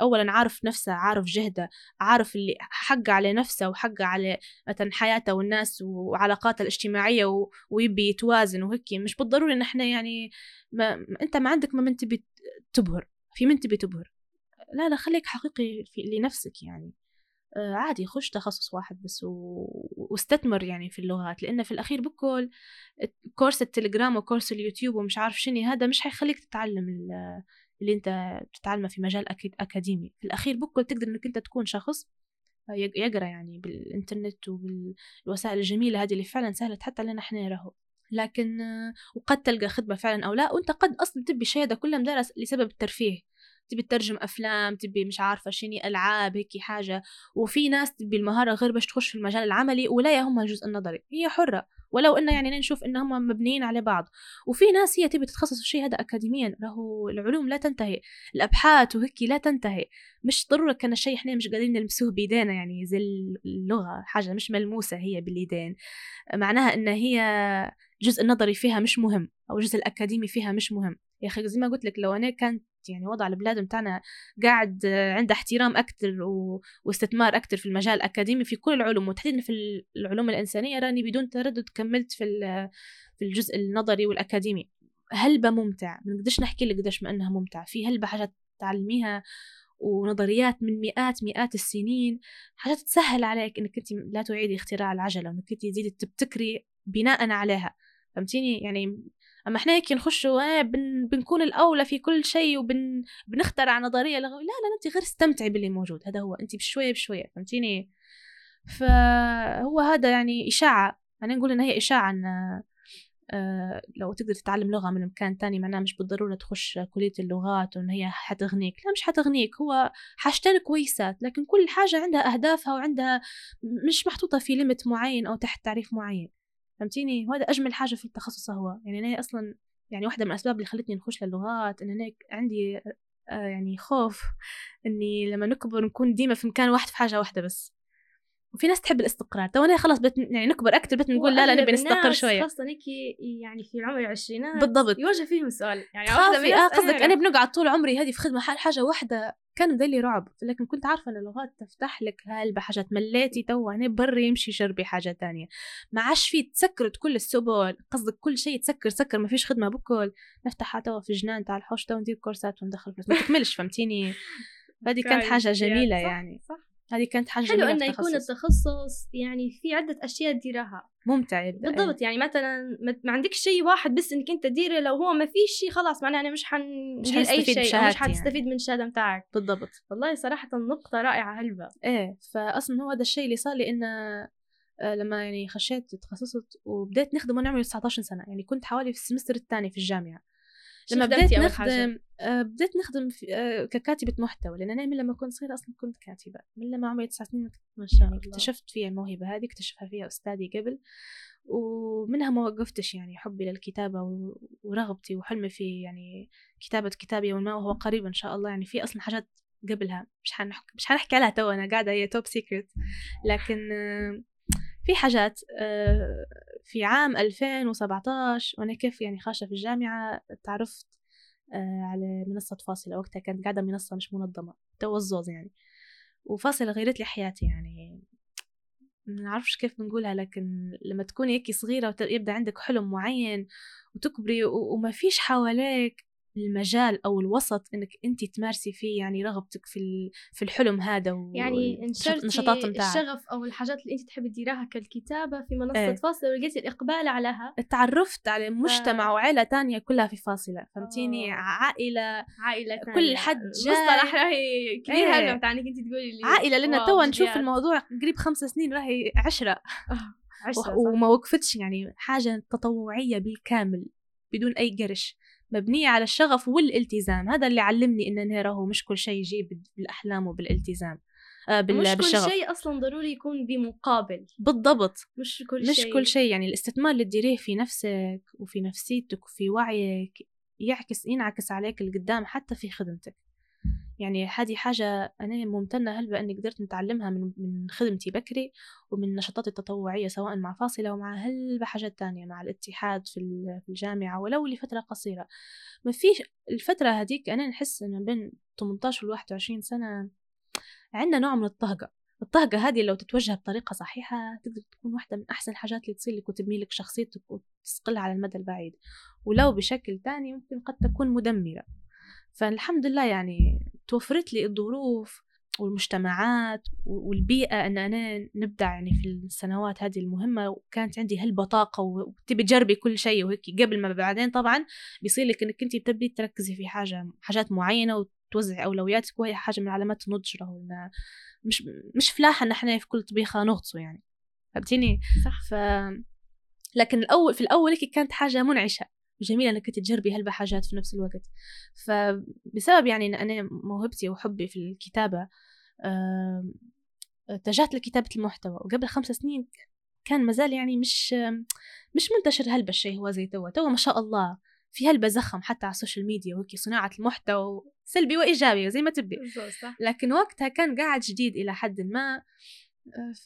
أولا عارف نفسه عارف جهده عارف اللي حق على نفسه وحق على مثلا حياته والناس وعلاقاته الاجتماعية ويبي يتوازن وهيك مش بالضروري أن إحنا يعني ما أنت ما عندك ما من تبي تبهر في من تبي تبهر. لا لا خليك حقيقي في لنفسك يعني. عادي خش تخصص واحد بس و... واستثمر يعني في اللغات لأن في الأخير بكل كورس التليجرام وكورس اليوتيوب ومش عارف شنو هذا مش حيخليك تتعلم اللي أنت تتعلمه في مجال أكيد أكاديمي. في الأخير بكل تقدر إنك أنت تكون شخص يقرأ يعني بالإنترنت وبالوسائل الجميلة هذه اللي فعلا سهلت حتى لنا إحنا راهو لكن وقد تلقى خدمة فعلا أو لا وأنت قد أصلا تبي الشهادة كلها مدرس لسبب الترفيه. تبي تترجم أفلام تبي مش عارفة شنو ألعاب هيك حاجة. وفي ناس تبي المهارة غير باش تخش في المجال العملي ولا يهمها الجزء النظري هي حرة. ولو إنه يعني نشوف إن هم مبنيين على بعض. وفي ناس هي تبي تتخصص في الشيء هذا اكاديميا. راهو العلوم لا تنتهي. الأبحاث وهيك لا تنتهي. مش ضروري كان الشيء إحنا مش قادرين نلمسوه بيدينا يعني زي اللغة. حاجة مش ملموسة هي باليدين معناها إن هي الجزء النظري فيها مش مهم أو الجزء الأكاديمي فيها مش مهم. يا أخي زي ما قلت لك لو أنا كانت يعني وضع البلاد بتاعنا قاعد عنده احترام أكثر و... واستثمار أكثر في المجال الأكاديمي في كل العلوم. وتحديدا في العلوم الإنسانية راني بدون تردد كملت في في الجزء النظري والأكاديمي. هلبة ممتع ما نقدرش نحكي لك قديش ما إنها ممتع في هلبة حاجات تعلميها ونظريات من مئات مئات السنين حاجات تسهل عليك إنك أنت لا تعيدي اختراع العجلة وإنك أنت تزيدي تبتكري بناء عليها. فهمتيني؟ يعني أما إحنا هيك نخشوا بن بنكون الأولى في كل شيء وبنخترع نظرية لغوية لا لا انت غير استمتعي باللي موجود هذا هو انت بشوية بشوية فهمتيني؟ فهو هذا يعني إشاعة أنا نقول ان هي إشاعة إن آه لو تقدر تتعلم لغة من مكان تاني معناها مش بالضرورة تخش كلية اللغات وإن هي حتغنيك لا مش حتغنيك هو حاجتين كويسات لكن كل حاجة عندها أهدافها وعندها مش محطوطة في limit معين أو تحت تعريف معين. فهمتيني؟ وهذا أجمل حاجة في التخصص هو. يعني أنا أصلا يعني واحدة من الأسباب اللي خلتني نخش للغات إن أنا عندي آه يعني خوف إني لما نكبر نكون ديما في مكان واحد في حاجة واحدة بس. وفي ناس تحب الاستقرار. تو أنا خلاص بت يعني نكبر أكثر بت نقول لا لا نبي نستقر شوية.
خاصة هيك يعني في عمر العشرينات
بالضبط.
يواجه فيهم سؤال. يعني
آه قصدك أنا بنقعد طول عمري هذه في خدمة حال حاجة واحدة كان مدلي رعب. لكن كنت عارفة إن اللغات تفتح لك هالبة حاجات مليتي تو هنا بري امشي جربي حاجة تانية. ما عادش في تسكرت كل السبل قصدك كل شيء تسكر سكر ما فيش خدمة بكل. نفتحها توا في جنان تاع الحوش تو ندير كورسات وندخل فلوس. ما تكملش فهمتيني؟ (laughs) هذه كانت حاجة جميلة يعني. صح. هذه كانت حاجة
حلو إنه يكون التخصص يعني في عدة أشياء تديرها.
ممتع يبدأ
بالضبط يعني مثلا ما عندكش شيء واحد بس إنك أنت تديره لو هو ما فيش شيء خلاص معناه أنا مش حندير أي شيء مش حتستفيد يعني. من الشهادة بتاعك.
بالضبط.
والله صراحة نقطة رائعة هلبة
إيه فاصلا هو هذا الشيء اللي صار لي إنه آه، لما يعني خشيت تخصصت وبديت نخدم وأنا عمري 19 سنة يعني كنت حوالي في ال semester الثاني في الجامعة. لما بديت نخدم آه بديت نخدم في آه ككاتبة محتوى لأن أنا من لما كنت صغيرة أصلا كنت كاتبة من لما عمري تسع سنين
ما شاء يعني الله.
اكتشفت فيها الموهبة هذه اكتشفها فيها أستاذي قبل ومنها ما وقفتش يعني حبي للكتابة ورغبتي وحلمي في يعني كتابة كتاب يوما ما وهو قريب إن شاء الله يعني في أصلا حاجات قبلها مش حنحكي مش حنحكي عليها تو أنا قاعدة هي top secret لكن آه في حاجات في عام 2017 وأنا كيف يعني خاشة في الجامعة تعرفت آه، على منصة فاصلة. وقتها كانت قاعدة منصة مش منظمة تو الزوز يعني. وفاصلة غيرت لي حياتي يعني. ما نعرفش كيف بنقولها لكن لما تكوني هيك صغيرة ويبدأ عندك حلم معين وتكبري وما فيش حواليك المجال أو الوسط إنك انت تمارسي فيه يعني رغبتك في في الحلم هذا و
يعني النشاطات الشغف أو الحاجات اللي انت تحبي تديريها كالكتابة في منصة إيه. فاصله ولقيتي الإقبال عليها.
تعرفت على مجتمع ف... وعائله تانية كلها في فاصلة فهمتيني؟ عائلة
عائلة
تانية. كل حد
جاي. مصطلح راهي كبير إيه. هلا انت تقولي لي.
عائلة لأن تو نشوف الموضوع قريب خمس سنين راهي عشرة. (laughs) عشرة وما وقفتش يعني حاجة تطوعية بالكامل بدون أي قرش. مبنية على الشغف والالتزام. هذا اللي علمني إن راهو مش كل شيء يجي بالأحلام وبالالتزام
آه بال... مش بالشغف. كل شيء أصلا ضروري يكون بمقابل.
بالضبط.
مش كل
مش
شيء.
كل شيء. يعني الاستثمار اللي تديريه في نفسك وفي نفسيتك وفي وعيك يعكس ينعكس عليك القدام حتى في خدمتك. يعني هذه حاجة أنا ممتنة هلبة أني قدرت نتعلمها من من خدمتي بكري ومن نشاطاتي التطوعية سواء مع فاصلة ومع هلبة حاجات تانية مع الاتحاد في الجامعة ولو لفترة قصيرة. ما فيش الفترة هذيك أنا نحس أن بين 18 و 21 سنة عندنا نوع من الطهقة. الطهقة هذه لو تتوجه بطريقة صحيحة تقدر تكون واحدة من أحسن الحاجات اللي تصير لك وتبني لك شخصيتك وتسقلها على المدى البعيد. ولو بشكل تاني ممكن قد تكون مدمرة. فالحمد لله يعني توفرت لي الظروف والمجتمعات والبيئة أن أنا نبدع يعني في السنوات هذه المهمة وكانت عندي هالبطاقة وتبي تجربي كل شيء وهيك قبل ما بعدين طبعا بيصير لك إنك أنت بتبدي تركزي في حاجة حاجات معينة وتوزعي أولوياتك وهي حاجة من علامات النضج مش مش فلاحة إن إحنا في كل طبيخة نغطسه يعني. فهمتيني؟
صح.
ف لكن الأول في الأول كانت حاجة منعشة. جميل إنك تجربي هلبة حاجات في نفس الوقت. فبسبب يعني إن أنا موهبتي وحبي في الكتابة اتجهت لكتابة المحتوى وقبل خمس سنين كان مازال يعني مش مش منتشر هلبة الشيء هو زي توا توا ما شاء الله في هلبة زخم حتى على ال social media وهيك صناعة المحتوى سلبي وإيجابي زي ما تبي لكن وقتها كان قاعد جديد إلى حد ما.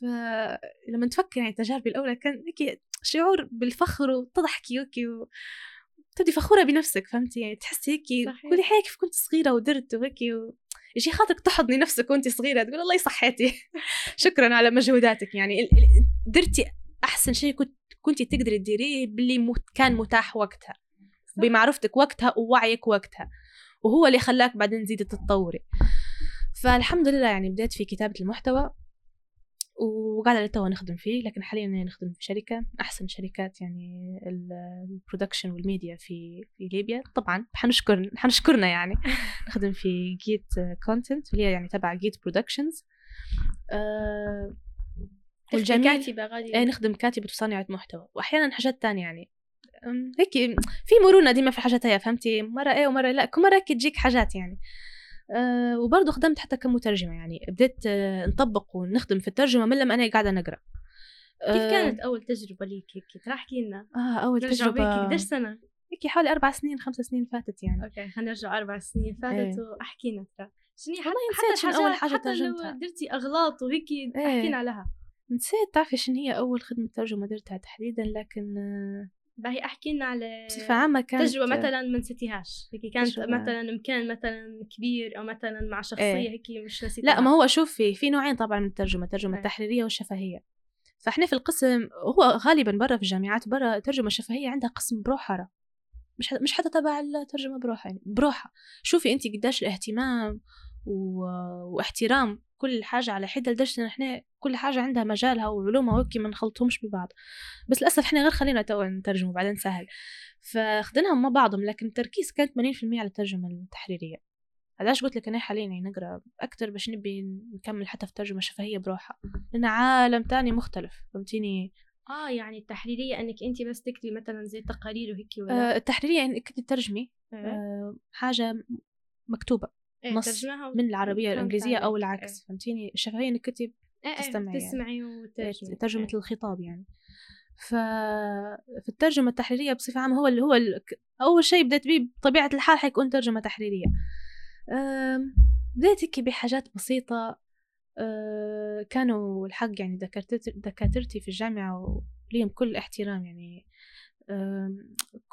فلما تفكر يعني تجاربي الأولى كان هيك شعور بالفخر وتضحكي وكي تبدي فخورة بنفسك فهمتي؟ يعني تحسي هيك. تقولي حي كيف كنت صغيرة ودرت وهيك و... يجي خاطرك تحضني نفسك وانت صغيرة تقول الله صحيتي (laughs) شكرا على مجهوداتك يعني. درتي أحسن شيء كنت كنت تقدري تديريه باللي كان متاح وقتها بمعرفتك وقتها ووعيك وقتها وهو اللي خلاك بعدين تزيدي تتطوري. فالحمد لله يعني بديت في كتابة المحتوى. وقاعدة لتوا نخدم فيه لكن حاليا نخدم في شركة من أحسن شركات يعني ال production وال media في في ليبيا. طبعا حنشكر حنشكرنا يعني. (laughs) نخدم في جيت كونتنت اللي هي يعني تبع جيت برودكشنز آه والجميل
كاتبة غادي.
إيه نخدم كاتبة وصانعة محتوى. وأحيانا حاجات تانية يعني. هيك في مرونة ديما في الحاجات هي فهمتي؟ مرة إيه ومرة لا. كل مرة تجيك حاجات يعني. أه وبرضه خدمت حتى كمترجمة يعني بديت أه نطبق ونخدم في الترجمة من لما أنا قاعدة نقرأ
كيف
أه،
كانت أول تجربة ليك هيك ترى احكي لنا آه بيك
تجربة
قديش سنة؟
هيك حوالي أربع سنين خمس سنين فاتت يعني
okay خلينا نرجع أربع سنين فاتت
إيه.
واحكي لنا ترى شنو
نسيت شنو أول حاجة
حتى لو. درتي أغلاط وهيك
إيه.
احكينا لها
نسيت تعرفي شنو هي أول خدمة ترجمة درتها تحديدا لكن آه،
باهي أحكي لنا على
بصفة عامة كانت
تجربة مثلا ما نسيتيهاش. هيك كانت
تجربة-
مثلا مكان مثلا كبير أو مثلا مع شخصية
إيه.
هيك مش نسيتيها.
لا ما هو شوفي في نوعين طبعا من الترجمة الترجمة
إيه.
التحريرية والشفهية. فإحنا في القسم هو غالبا برا في الجامعات برا الترجمه الشفهية عندها قسم بروحها مش مش حتى تبع الترجمة بروحها يعني بروحها شوفي انت قداش الاهتمام و... واحترام كل حاجة على حدة لدرجة إن إحنا كل حاجة عندها مجالها وعلومها وهيك ما نخلطهمش ببعض. بس للأسف إحنا غير خلينا تو نترجم وبعدين سهل. فخدناهم مع بعضهم لكن التركيز كانت 80% على الترجمة التحريرية. علاش قلت لك أنا حاليا يعني نقرأ أكثر باش نبي نكمل حتى في ترجمه شفهيه بروحها. لأن عالم تاني مختلف فهمتيني؟
آه يعني التحريرية إنك أنت بس تكتبي مثلا زي تقارير وهيك ولا؟
آه التحريرية إنك كنت تترجمي
إيه.
آه حاجة مكتوبة.
إيه،
نص من الإنجليزية أو
عليك.
العكس فهمتيني؟ الشفهيه انك كنت
إيه، إيه،
تستمعي يعني.
تسمعي وترجمي.
ترجمة
إيه.
الخطاب يعني. ف في الترجمة التحريرية بصفة عامة هو اللي هو ال... أول شيء بديت بيه بطبيعة الحال حيكون ترجمة تحريرية. آم، بديت هيك بحاجات بسيطة. آه، كانوا الحق يعني دكاترتي في الجامعة وليهم كل احترام يعني.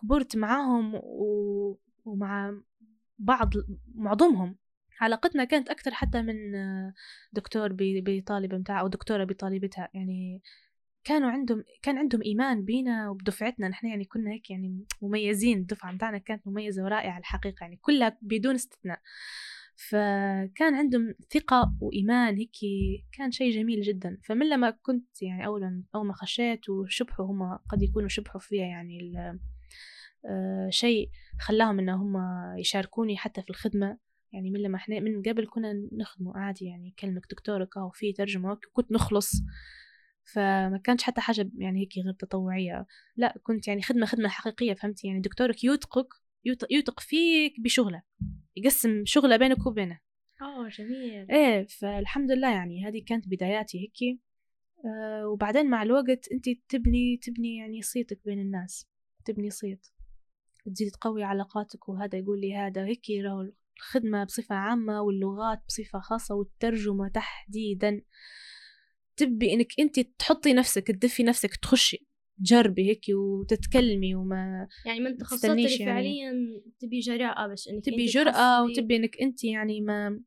كبرت معاهم و... ومع بعض معظمهم. علاقتنا كانت أكثر حتى من آه، دكتور بطالبة متاعه أو دكتورة بطالبتها. يعني كانوا عندهم كان عندهم إيمان بينا وبدفعتنا. نحن يعني كنا هيك يعني مميزين. الدفعة متاعنا كانت مميزة ورائعة الحقيقة. يعني كلها بدون استثناء. فكان عندهم ثقة وإيمان هيك كان شيء جميل جدا. فمن لما كنت يعني أول ما أول ما خشيت وشبحوا هم قد يكونوا شبحوا فيها يعني شيء خلاهم إن هم يشاركوني حتى في الخدمة. يعني من لما إحنا من قبل كنا نخدمه عادي يعني كلمة دكتورك أو في ترجمة وكنت نخلص. فما كانش حتى حاجة يعني هيك غير تطوعية. لا كنت يعني خدمة خدمة حقيقية فهمتي؟ يعني دكتورك يوثقك يوثق يوثق فيك بشغله يقسم شغلة بينك وبينه.
آه جميل.
إيه فالحمد لله يعني هذه كانت بداياتي هيك آه وبعدين مع الوقت انت تبني تبني يعني صيتك بين الناس تبني صيت. تزيد تقوي علاقاتك وهذا يقول لي هذا هيك راهو الخدمة بصفة عامة واللغات بصفة خاصة والترجمة تحديدا تبي إنك أنت تحطي نفسك تدفي نفسك تخشي تجربي هيك وتتكلمي وما
يعني من اللي
يعني.
فعليا تبي جرأة باش إنك
تبي جرأة وتبي إنك أنت يعني ما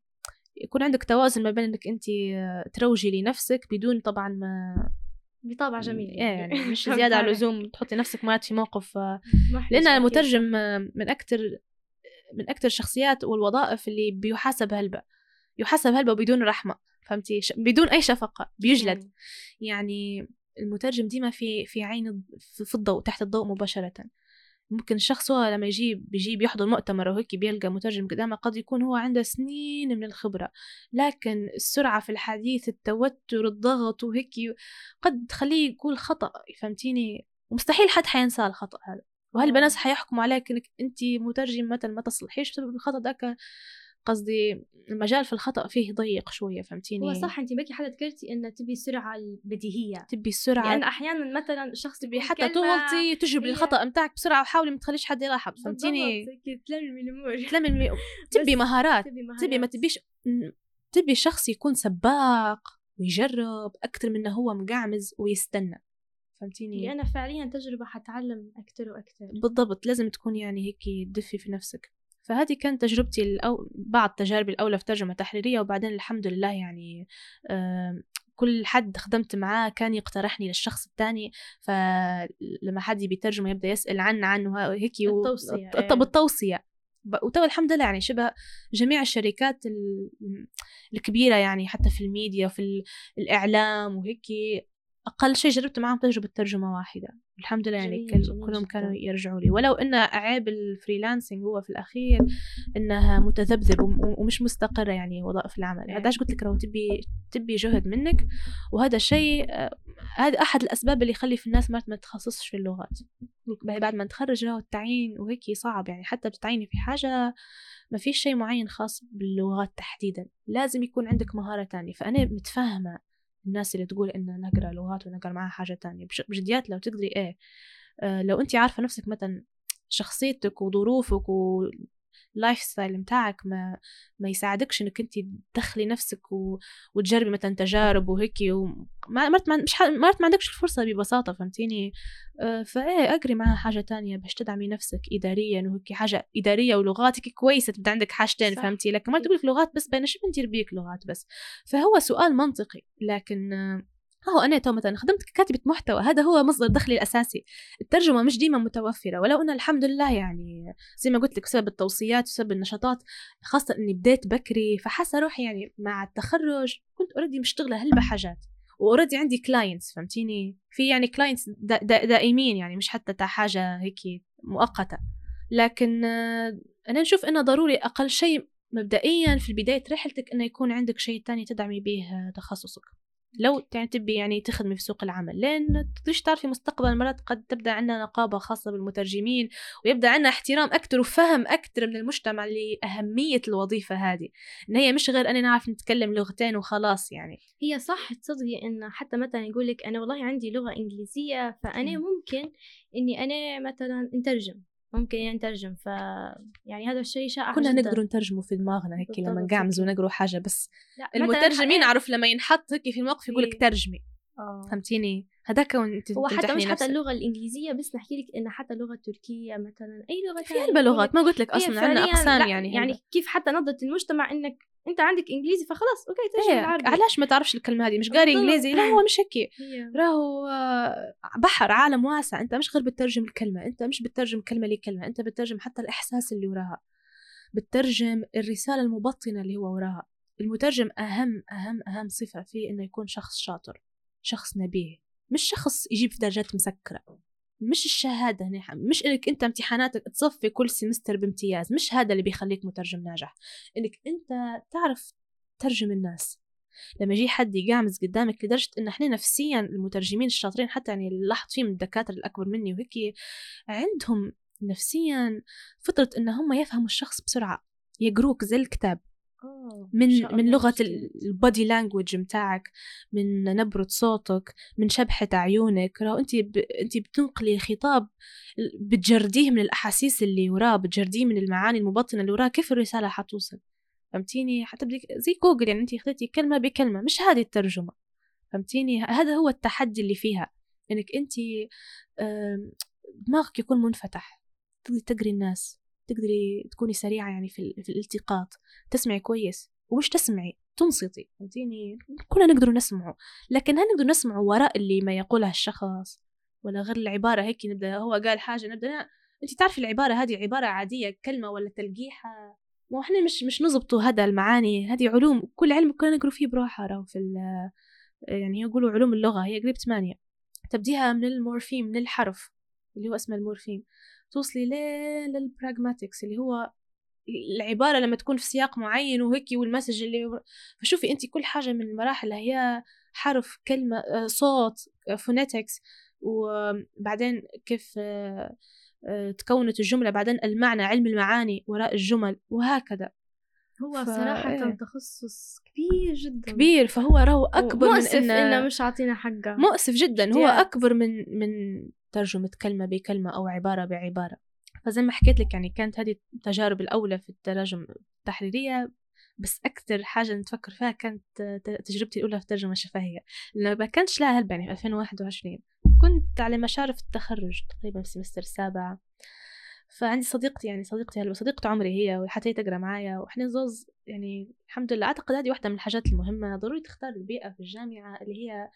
يكون عندك توازن ما بين إنك أنت تروجي لنفسك بدون طبعا ما
بطابع جميل
إيه يعني مش
فهمت (laughs)
زيادة على. اللزوم تحطي نفسك مرات في موقف آه،
أكيد.
المترجم من أكثر من أكثر الشخصيات والوظائف اللي بيحاسب هلبة يحاسب هلبة بدون رحمة فهمتي بدون أي شفقة بيجلد
مم.
يعني المترجم ديما في في عين في الضوء تحت الضوء مباشرة ممكن الشخص هو لما يجيب بيجيب يحضر مؤتمر وهيك بيلقى مترجم قدامه قد يكون هو عنده سنين من الخبرة لكن السرعة في الحديث التوتر الضغط وهيك قد تخليه يقول خطأ فهمتيني؟ ومستحيل حد حينسى الخطأ هذا وهالبنات حيحكموا عليك إنك انت مترجم مثلا ما تصلحيش بسبب الخطأ ذاك؟ قصدي المجال في الخطأ فيه ضيق شوية فهمتيني؟
هو صح انت بكي حدا ذكرتي انه تبي السرعة البديهية.
تبي السرعة
لأن أحيانا مثلا الشخص
تبي حتى تغلطي تجبري الخطأ متاعك بسرعة وحاولي ما تخليش حد يلاحظ فهمتيني؟
تلمي الأمور.
تلمي المي... (laughs) تبي مهارات
تبي مهارات.
تبي ما تبيش تبي شخص يكون سباق ويجرب أكثر من إنه هو مقعمز ويستنى فهمتيني؟
أنا فعليا تجربة حتعلم أكتر وأكتر.
بالضبط لازم تكون يعني هيك تدفي في نفسك. فهذه كانت تجربتي الأو... بعض تجاربي الأولى في ترجمة تحريرية وبعدين الحمد لله يعني كل حد خدمت معاه كان يقترحني للشخص الثاني فلما حد بيترجم يبدأ يسأل عن عنه هيك
التوصية
و... بالتوصيه وتو الحمد لله يعني شبه جميع الشركات الكبيرة يعني حتى في الميديا وفي الإعلام وهيك أقل شيء جربت معهم تجربة ترجمة واحدة. الحمد لله يعني كلهم كانوا يرجعوا لي. ولو إن عيب ال freelancing هو في الأخير إنها متذبذب ومش مستقرة يعني وظائف العمل. هذا قلت لك لو تبي تبي جهد منك. وهذا الشيء آه، هذا أحد الأسباب اللي يخلي في الناس ما تخصصش في اللغات. بعد ما نتخرج له التعيين وهيك صعب يعني. حتى بتتعيني في حاجة ما فيش شيء معين خاص باللغات تحديدا. لازم يكون عندك مهارة تانية. فأنا متفهمة الناس اللي تقول إن نقرأ لغات ونقرأ معها حاجة تانية. بجديات لو تقدري إيه آه لو أنت عارفة نفسك مثلا شخصيتك وظروفك و ال lifestyle متاعك ما ما يساعدكش إنك انت تدخلي نفسك و... وتجربي مثلا تجارب وهيك وما مرت ما مش ح... مرت ما عندكش الفرصة ببساطة فهمتيني؟ آه فإيه اقري معها حاجة تانية باش تدعمي نفسك اداريا وهيك حاجة إدارية ولغاتك كويسة تبدأ عندك حاجتين فهمتي؟ لكن ما تقول لغات بس بين شو بندير بيك لغات بس. فهو سؤال منطقي لكن آه هو أنا تو مثلا خدمت كاتبة محتوى هذا هو مصدر دخلي الأساسي. الترجمة مش ديما متوفرة ولو أن الحمد لله يعني زي ما قلت لك بسبب التوصيات وسبب النشاطات خاصة أني بديت بكري فحاسة روحي يعني مع التخرج كنت already مشتغلة هلبة حاجات و already عندي clients فهمتيني؟ في يعني clients دا دا دائمين يعني مش حتى تاع حاجة هيك مؤقتة. لكن أنا نشوف إنه ضروري أقل شيء مبدئيا في بداية رحلتك إنه يكون عندك شيء تاني تدعمي به تخصصك. لو يعني تبي يعني تخدمي في سوق العمل لأن تقدريش تعرفي مستقبل مرات قد تبدأ عندنا نقابة خاصة بالمترجمين ويبدأ عندنا احترام أكثر وفهم أكثر من المجتمع لأهمية الوظيفة هذه. إن هي مش غير أنا نعرف نتكلم لغتين وخلاص يعني.
هي صح تصدقي إن حتى مثلا يقول لك أنا والله عندي لغة إنجليزية فأنا ممكن إني أنا مثلا نترجم ممكن يعني نترجم ف يعني هذا الشيء شائع
كنا نقدر نترجمه في دماغنا هيك لما نقعمز ونقروا حاجة بس المترجمين عرف لما ينحط هيك في الموقف يقول لك ترجمي. آه. فهمتيني؟ هذاك
هو حتى مش حتى اللغة الإنجليزية بس نحكي لك إن حتى اللغة التركية مثلا أي لغة
في علبة لغات ما قلت لك أصلا عندنا أقسام يعني
يعني كيف حتى نظرة المجتمع إنك أنت عندك إنجليزي فخلاص أوكي ترجم
إيه، العربي. علاش ما تعرفش الكلمة هذه؟ مش قاري إنجليزي؟ لا هو مش هيك. راهو آه، بحر عالم واسع. أنت مش غير بتترجم الكلمة. أنت مش بتترجم كلمة لكلمة. أنت بتترجم حتى الإحساس اللي وراها. بتترجم الرسالة المبطنة اللي هو وراها. المترجم أهم أهم أهم صفة فيه إنه يكون شخص شاطر. شخص نبيه مش شخص يجيب في درجات مسكرة مش الشهادة مش إنك أنت امتحاناتك تصفي كل سمستر بامتياز مش هذا اللي بيخليك مترجم ناجح. إنك أنت تعرف ترجم الناس. لما يجي حد يقامز قدامك لدرجة إن إحنا نفسيا المترجمين الشاطرين حتى يعني اللي لاحظت فيه من الدكاترة الأكبر مني وهيك عندهم نفسيا فطرة إن هم يفهموا الشخص بسرعة يقروك زي الكتاب. من من لغة البادي لانجوج متاعك من نبرة صوتك من شبحة عيونك. لو انت ب... انت بتنقلي خطاب بتجرديه من الأحاسيس اللي وراه بتجرديه من المعاني المبطنة اللي وراه. كيف الرسالة حتوصل؟ فهمتيني؟ حتى بديك زي جوجل يعني انت خذيتي كلمة بكلمة مش هذه الترجمة. فهمتيني؟ هذا هو التحدي اللي فيها إنك انت دماغك يكون منفتح. تقدري تقري الناس. تقدري تكوني سريعة يعني في, في الالتقاط. تسمعي كويس. ومش تسمعي؟ تنصتي. فهمتيني؟ كلنا نقدر نسمعه. لكن هل نقدر نسمعه وراء اللي ما يقولها الشخص؟ ولا غير العبارة هيك نبدأ هو قال حاجة نبدأ انت تعرفي العبارة هذه عبارة عادية كلمة ولا تلقيحة؟ ما إحنا مش مش نزبطوا هذا المعاني. هذه علوم كل علم كلنا نقروا فيه بروحه راهو في يعني يقولوا علوم اللغة. هي قريب ثمانية. تبديها من ال morpheme من الحرف اللي هو اسمه ال morpheme. توصلي لل pragmatics اللي هو العبارة لما تكون في سياق معين وهيك وال message اللي فشوفي انت كل حاجة من المراحل هي حرف كلمة آه، صوت فونيتكس وبعدين كيف آه، آه، تكونت الجملة بعدين المعنى علم المعاني وراء الجمل وهكذا.
هو ف... صراحة إيه. تخصص كبير جدا.
كبير فهو راهو أكبر
مؤسف من إنه إنه مش عاطينا حقه.
مؤسف جدا هو أكبر من من ترجمة كلمة بكلمة أو عبارة بعبارة. فزي ما حكيت لك يعني كانت هذه التجارب الأولى في التراجم التحريرية بس أكثر حاجة نتفكر فيها كانت تجربتي الأولى في الترجمة الشفهية. لأنه ما كانش لها هلبة يعني في 2021 كنت على مشارف التخرج تقريبا في سمستر السابع. فعندي صديقتي يعني صديقتي هلا صديقة عمري هي وحتى هي تقرأ معايا. وإحنا زوز يعني الحمد لله. أعتقد هذه واحدة من الحاجات المهمة. ضروري تختار البيئة في الجامعة اللي هي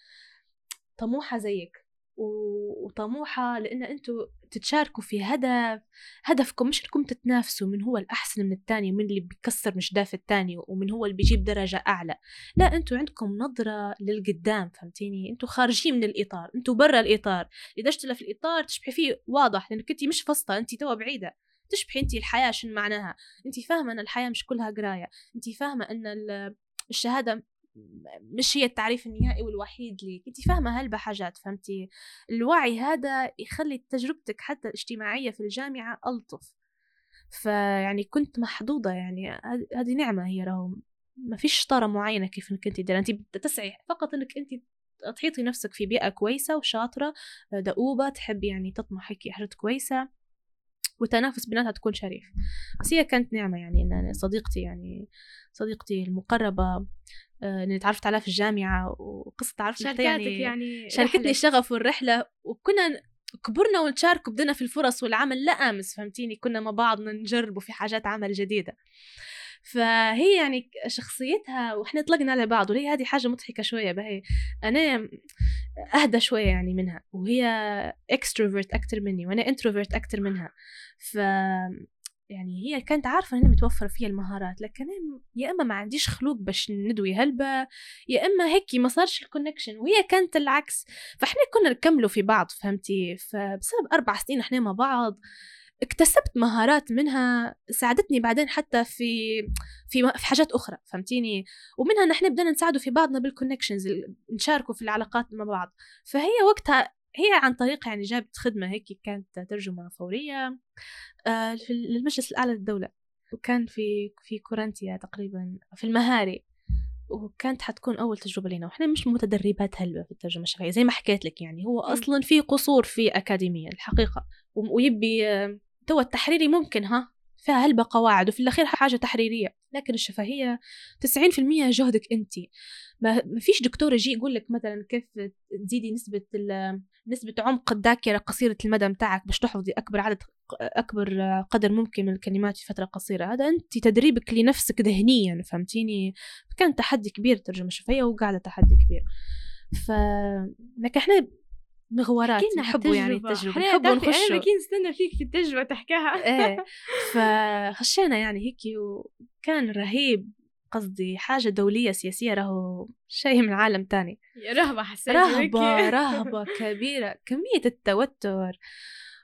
طموحة زيك. وطموحة لأن أنتوا تتشاركوا في هدف هدفكم مش إنكم تتنافسوا من هو الأحسن من الثاني ومن اللي بيكسر مشداف الثاني ومن هو اللي بيجيب درجة أعلى. لا أنتوا عندكم نظرة للقدام فهمتيني؟ أنتوا خارجين من الإطار أنتوا برا الإطار. إذا اشتغل في الإطار تشبحي فيه واضح لأنك أنت مش فسطة أنت توا بعيدة. تشبحي أنت الحياة شن معناها؟ أنت فاهمة أن الحياة مش كلها قراية. أنت فاهمة أن الشهادة مش هي التعريف النهائي والوحيد لي انت فاهمة هلبة حاجات فهمتي؟ الوعي هذا يخلي تجربتك حتى الاجتماعية في الجامعة ألطف. فيعني كنت محظوظة يعني هذه نعمة هي راهو. ما فيش شطاره معينة كيف إنك أنت أنت تسعي فقط إنك أنت تحيطي نفسك في بيئة كويسة وشاطرة دؤوبة تحب يعني تطمح هيك حاجات كويسة. والتنافس بيناتها تكون شريف. بس هي كانت نعمة يعني إن صديقتي يعني صديقتي المقربة آه، اني تعرفت عليها في الجامعة وقصة تعرف
يعني, يعني
شاركتني الشغف والرحلة. وكنا كبرنا ونشارك بدنا في الفرص والعمل لا آمس فهمتيني؟ كنا مع بعض نجربوا في حاجات عمل جديدة. فهي يعني شخصيتها وإحنا طلقنا على بعض وهي هذه حاجة مضحكة شوية بهي أنا أهدى شوية يعني منها وهي extrovert أكثر مني وأنا introvert أكثر منها. ف يعني هي كانت عارفة إنها متوفر فيها المهارات لكن يا إما ما عنديش خلوق باش ندوي هلبة يا إما هيك ما صارش ال connection وهي كانت العكس. فإحنا كنا نكملوا في بعض فهمتي؟ فبسبب أربع سنين إحنا مع بعض اكتسبت مهارات منها ساعدتني بعدين حتى في في في حاجات أخرى فهمتيني؟ ومنها نحن بدنا نساعدوا في بعضنا بال connections نشاركوا في العلاقات مع بعض. فهي وقتها هي عن طريق يعني جابت خدمة هيك كانت ترجمة فورية آه، للمجلس الأعلى للدولة. وكان في في كورنتيا تقريبا في المهاري. وكانت حتكون أول تجربة لنا وإحنا مش متدربات هلبة في الترجمة الشفهية زي ما حكيت لك يعني. هو أصلا في قصور في أكاديمية الحقيقة. ويبي آه، تو التحريري ممكن ها؟ فيها هلبة قواعد وفي الأخير حاجة تحريرية. لكن الشفهية 90% جهدك أنت. ما فيش دكتور يجي يقول لك مثلا كيف تزيدي نسبة نسبة عمق الذاكرة قصيرة المدى متاعك باش تحفظي أكبر عدد أكبر قدر ممكن من الكلمات في فترة قصيرة. هذا أنت تدريبك لنفسك ذهنيا فهمتيني؟ كان تحدي كبير الترجمة الشفهية وقاعدة تحدي كبير. ف لكن إحنا مغورات نحبوا يعني التجربة. نحبوا
نخشوا أنا كي نستنى فيك في التجربة تحكيها
إيه (laughs) فخشينا يعني هيك وكان رهيب قصدي حاجة دولية سياسية راهو شيء من عالم تاني.
رهبة حسيت
رهبة (laughs) رهبة كبيرة كمية التوتر.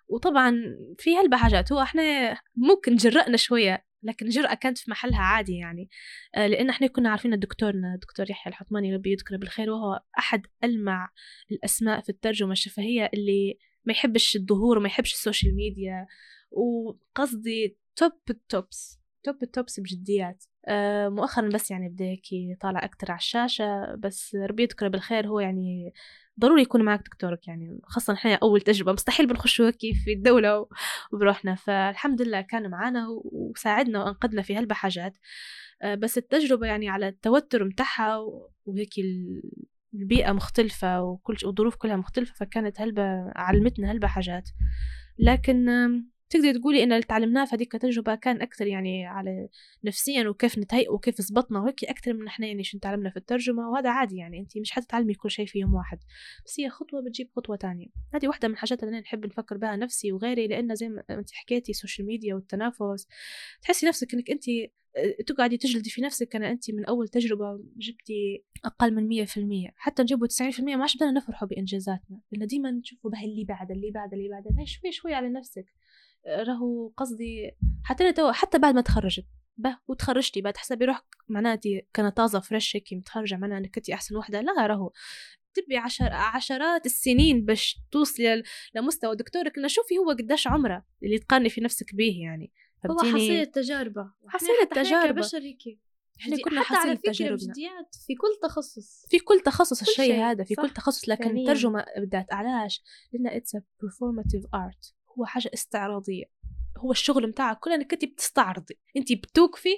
وطبعا في هلبة حاجات هو إحنا ممكن جرأنا شوية. لكن الجرأة كانت في محلها عادي يعني. آه، لأن إحنا كنا عارفين دكتورنا الدكتور يحيى الحطماني ربي يذكره بالخير وهو أحد ألمع الأسماء في الترجمة الشفهية اللي ما يحبش الظهور وما يحبش ال social media وقصدي top ال tops top ال tops بجديات. آه مؤخرا بس يعني بدا هيك طالع أكتر على الشاشة بس ربي يذكره بالخير هو يعني ضروري يكون معك دكتورك يعني خاصة إحنا أول تجربة مستحيل بنخش هيك في الدولة وبروحنا. فالحمد لله كان معنا وساعدنا وأنقذنا في هلبة حاجات آه بس التجربة يعني على التوتر متاعها وهيك البيئة مختلفة وكل الظروف كلها مختلفة فكانت هلبة علمتنا هلبة حاجات. لكن تقدري تقولي إن اللي تعلمناه في هذيك التجربة كان أكثر يعني على نفسيا وكيف نتهيئ وكيف زبطنا وهيك أكثر من إحنا يعني شو تعلمنا في الترجمة وهذا عادي يعني. أنت مش حتتعلمي كل شيء في يوم واحد. بس هي خطوة بتجيب خطوة تانية. هذه واحدة من الحاجات اللي أنا نحب نفكر بها نفسي وغيري لأن زي ما أنت حكيتي ال social media والتنافس تحسي نفسك إنك أنت آه، تقعدي تجلدي في نفسك أنا أنت من أول تجربة جبتي أقل من مية في المية. حتى نجيبوا تسعين في المية ما عادش بدنا نفرحوا بإنجازاتنا. لأن ديما نشوفوا به اللي بعد اللي بعد. اللي بعد شوي شوي على نفسك. راهو قصدي حتى تو حتى بعد ما تخرجت به وتخرجتي بعد حسابي روحك معناتي كانت طازة فريش هيك متخرجة معناها أنك كنتي أحسن وحدة. لا راهو تبي عشر عشرات السنين باش توصلي لمستوى. دكتورك لأن شوفي هو قداش عمره اللي تقارني في نفسك به يعني.
هو حصيلة تجاربة.
حصيلة تجاربة.
كبشر هيك.
إحنا كنا حاصلين تجاربنا.
في كل تخصص.
في كل تخصص الشيء هذا في كل تخصص لكن الترجمة بدأت. علاش؟ لأن اتس performative art. هو حاجة استعراضية. هو الشغل متاعك كله إنك انت بتستعرضي. انت بتوقفي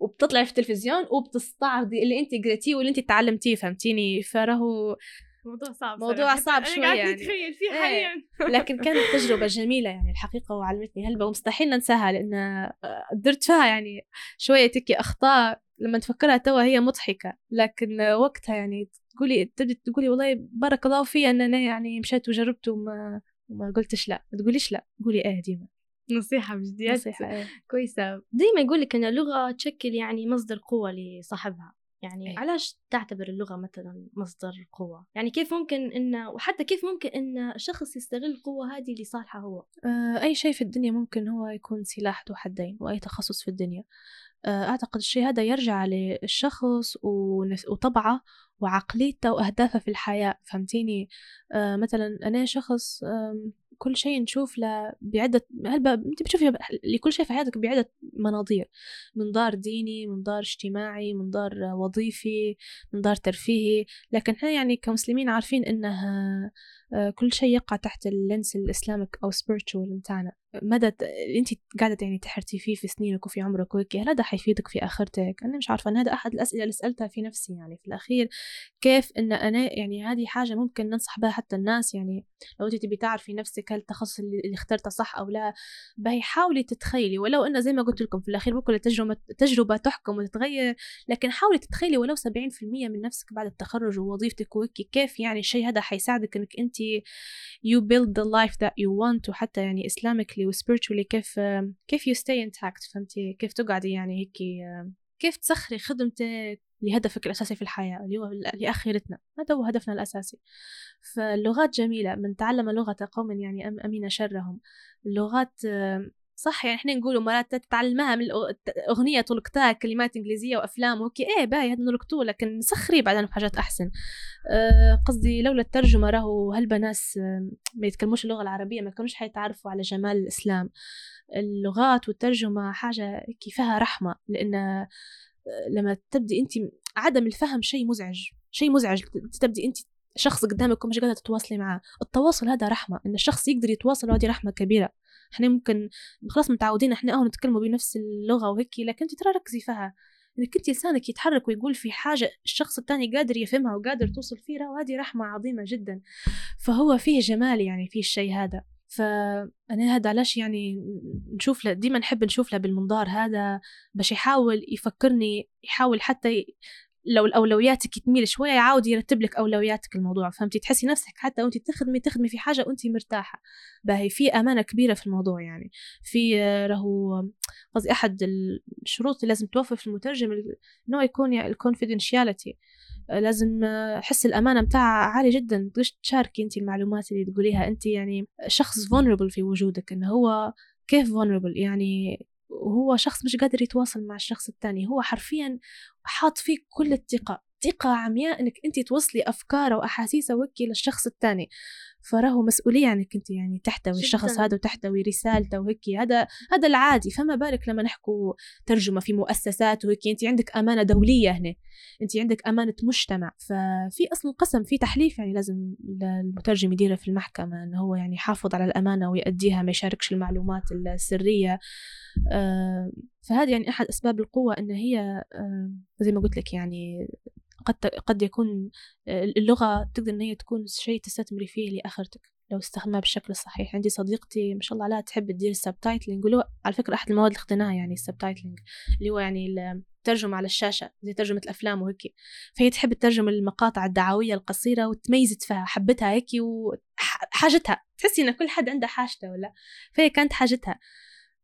وبتطلعي في التلفزيون وبتستعرضي اللي انت قريتيه واللي انت تعلمتيه فهمتيني؟ فراهو
موضوع صعب
موضوع صعب شوي يعني.
اتخيل فيه
إيه.
حاليا. (laughs)
لكن كانت تجربة جميلة يعني الحقيقة وعلمتني هلبة ومستحيل ننساها لأن درت فيها يعني شوية تكي أخطاء لما تفكرها توا هي مضحكة. لكن وقتها يعني تقولي تبدي تقولي والله بارك الله في أن أنا يعني مشيت وجربت وما وما قلتش لا. ما تقوليش لا قولي إيه ديما.
نصيحة بجديات
نصيحة إيه.
كويسة. دايما يقول لك أن اللغة تشكل يعني مصدر قوة لصاحبها. يعني
أي.
علاش تعتبر اللغة مثلا مصدر قوة؟ يعني كيف ممكن إن وحتى كيف ممكن إن الشخص يستغل القوة هذه لصالحه هو؟
آه، أي شيء في الدنيا ممكن هو يكون سلاح ذو حدين وأي تخصص في الدنيا. أعتقد الشيء هذا يرجع للشخص وطبعه وعقليته وأهدافه في الحياة فهمتيني؟ آه، مثلا أنا شخص كل شيء نشوف له بعدة هل أنت بتشوفي لكل شيء في حياتك بعدة مناظير منظار ديني منظار اجتماعي منظار وظيفي منظار ترفيهي لكن إحنا يعني كمسلمين عارفين آه، كل شيء يقع تحت اللينس الاسلامك أو spiritual متاعنا مدى أنت قاعدة يعني تحرتي فيه في سنينك وفي عمرك وهيك هل هذا حيفيدك في آخرتك. أنا مش عارفة أنا هذا أحد الأسئلة اللي سألتها في نفسي يعني في الأخير كيف إن أنا يعني هذه حاجة ممكن ننصح بها حتى الناس يعني. لو أنت تبي تعرفي نفسك هل التخصص اللي اخترته صح أو لا باهي حاولي تتخيلي. ولو انه زي ما قلت لكم في الأخير بكره التجربه تجربه تحكم وتتغير لكن حاولي تتخيلي ولو 70% من نفسك بعد التخرج ووظيفتك وهيك كيف يعني الشيء هذا حيساعدك إنك أنت you build the life that you want وحتى يعني اسلامically و spiritually كيف كيف you stay intact فهمتي؟ كيف تقعدي يعني هيك كيف تسخري خدمتك لهدفك الأساسي في الحياة اللي هو لآخرتنا. هذا هو هدفنا الأساسي. فاللغات جميلة. من تعلم لغة قوم يعني أم- أمين شرهم. اللغات صح يعني إحنا نقولوا مرات تتعلمها من أغنية طلقتها كلمات إنجليزية وأفلام وكي إيه باي هذا نلقطوه لكن سخري بعدين بحاجات أحسن. أه قصدي لولا الترجمة راهو هلبا ناس آم، ما يتكلموش اللغة العربية ما كانوش حيتعرفوا على جمال الإسلام. اللغات والترجمة حاجة كيفها رحمة لأن آه، لما تبدي أنت عدم الفهم شيء مزعج شيء مزعج تبدي أنت شخص قدامك ومش قادرة تتواصلي معاه. التواصل هذا رحمة إن الشخص يقدر يتواصل هذه رحمة كبيرة. إحنا ممكن خلاص متعودين إحنا آه نتكلموا بنفس اللغة وهيك لكن انت ترى ركزي فيها إنك انت لسانك يتحرك ويقول في حاجة الشخص الثاني قادر يفهمها وقادر توصل فيها وهذه رحمة عظيمة جدا فهو فيه جمال يعني في الشيء هذا فأنا هذا علاش يعني نشوف له ديما نحب نشوف له بالمنظار هذا باش يحاول يفكرني يحاول حتى. لو الأولوياتك تميل شوية يعاود يرتب لك أولوياتك الموضوع فهمتي؟ تحسي نفسك حتى وانت تخدمي تخدمي في حاجة وانت مرتاحة. باهي في أمانة كبيرة في الموضوع يعني. في آه، راهو قصدي أحد الشروط اللي لازم توفر في المترجم ال- إنه يكون يعني الكونفيدنشياليتي لازم آه، حس الأمانة متاعها عالي جدا. تقدرش تشاركي انت المعلومات اللي تقوليها. انت يعني شخص vulnerable في وجودك إنه هو كيف vulnerable يعني وهو شخص مش قادر يتواصل مع الشخص الثاني هو حرفيا حاط فيك كل الثقة ثقة عمياء إنك انت توصلي أفكاره وأحاسيسه وكي للشخص الثاني. فراهو مسؤولية انك انت يعني تحتوي
جداً.
الشخص هذا وتحتوي رسالته وهيك هذا هذا العادي فما بالك لما نحكوا ترجمة في مؤسسات وهيك انت عندك أمانة دولية هنا انت عندك أمانة مجتمع. ففي أصلا قسم في تحليف يعني لازم المترجم يديره في المحكمة إنه هو يعني يحافظ على الأمانة ويأديها ما يشاركش المعلومات السرية. آه، فهذه يعني أحد أسباب القوة إن هي آه، زي ما قلت لك يعني قد قد يكون آه، اللغة تقدر إن هي تكون شيء تستثمري فيه لآخرتك لو استخدمها بالشكل الصحيح عندي صديقتي ما شاء الله عليها تحب تدير ال subtitling ولو على فكرة أحد المواد اللي اخذناها يعني ال subtitling اللي هو يعني الترجمة على الشاشة زي ترجمة الأفلام وهيك. فهي تحب تترجم المقاطع الدعوية القصيرة وتميزت فيها حبتها هيك وحاجتها تحسي إن كل حد عنده حاجته ولا؟ فهي كانت حاجتها.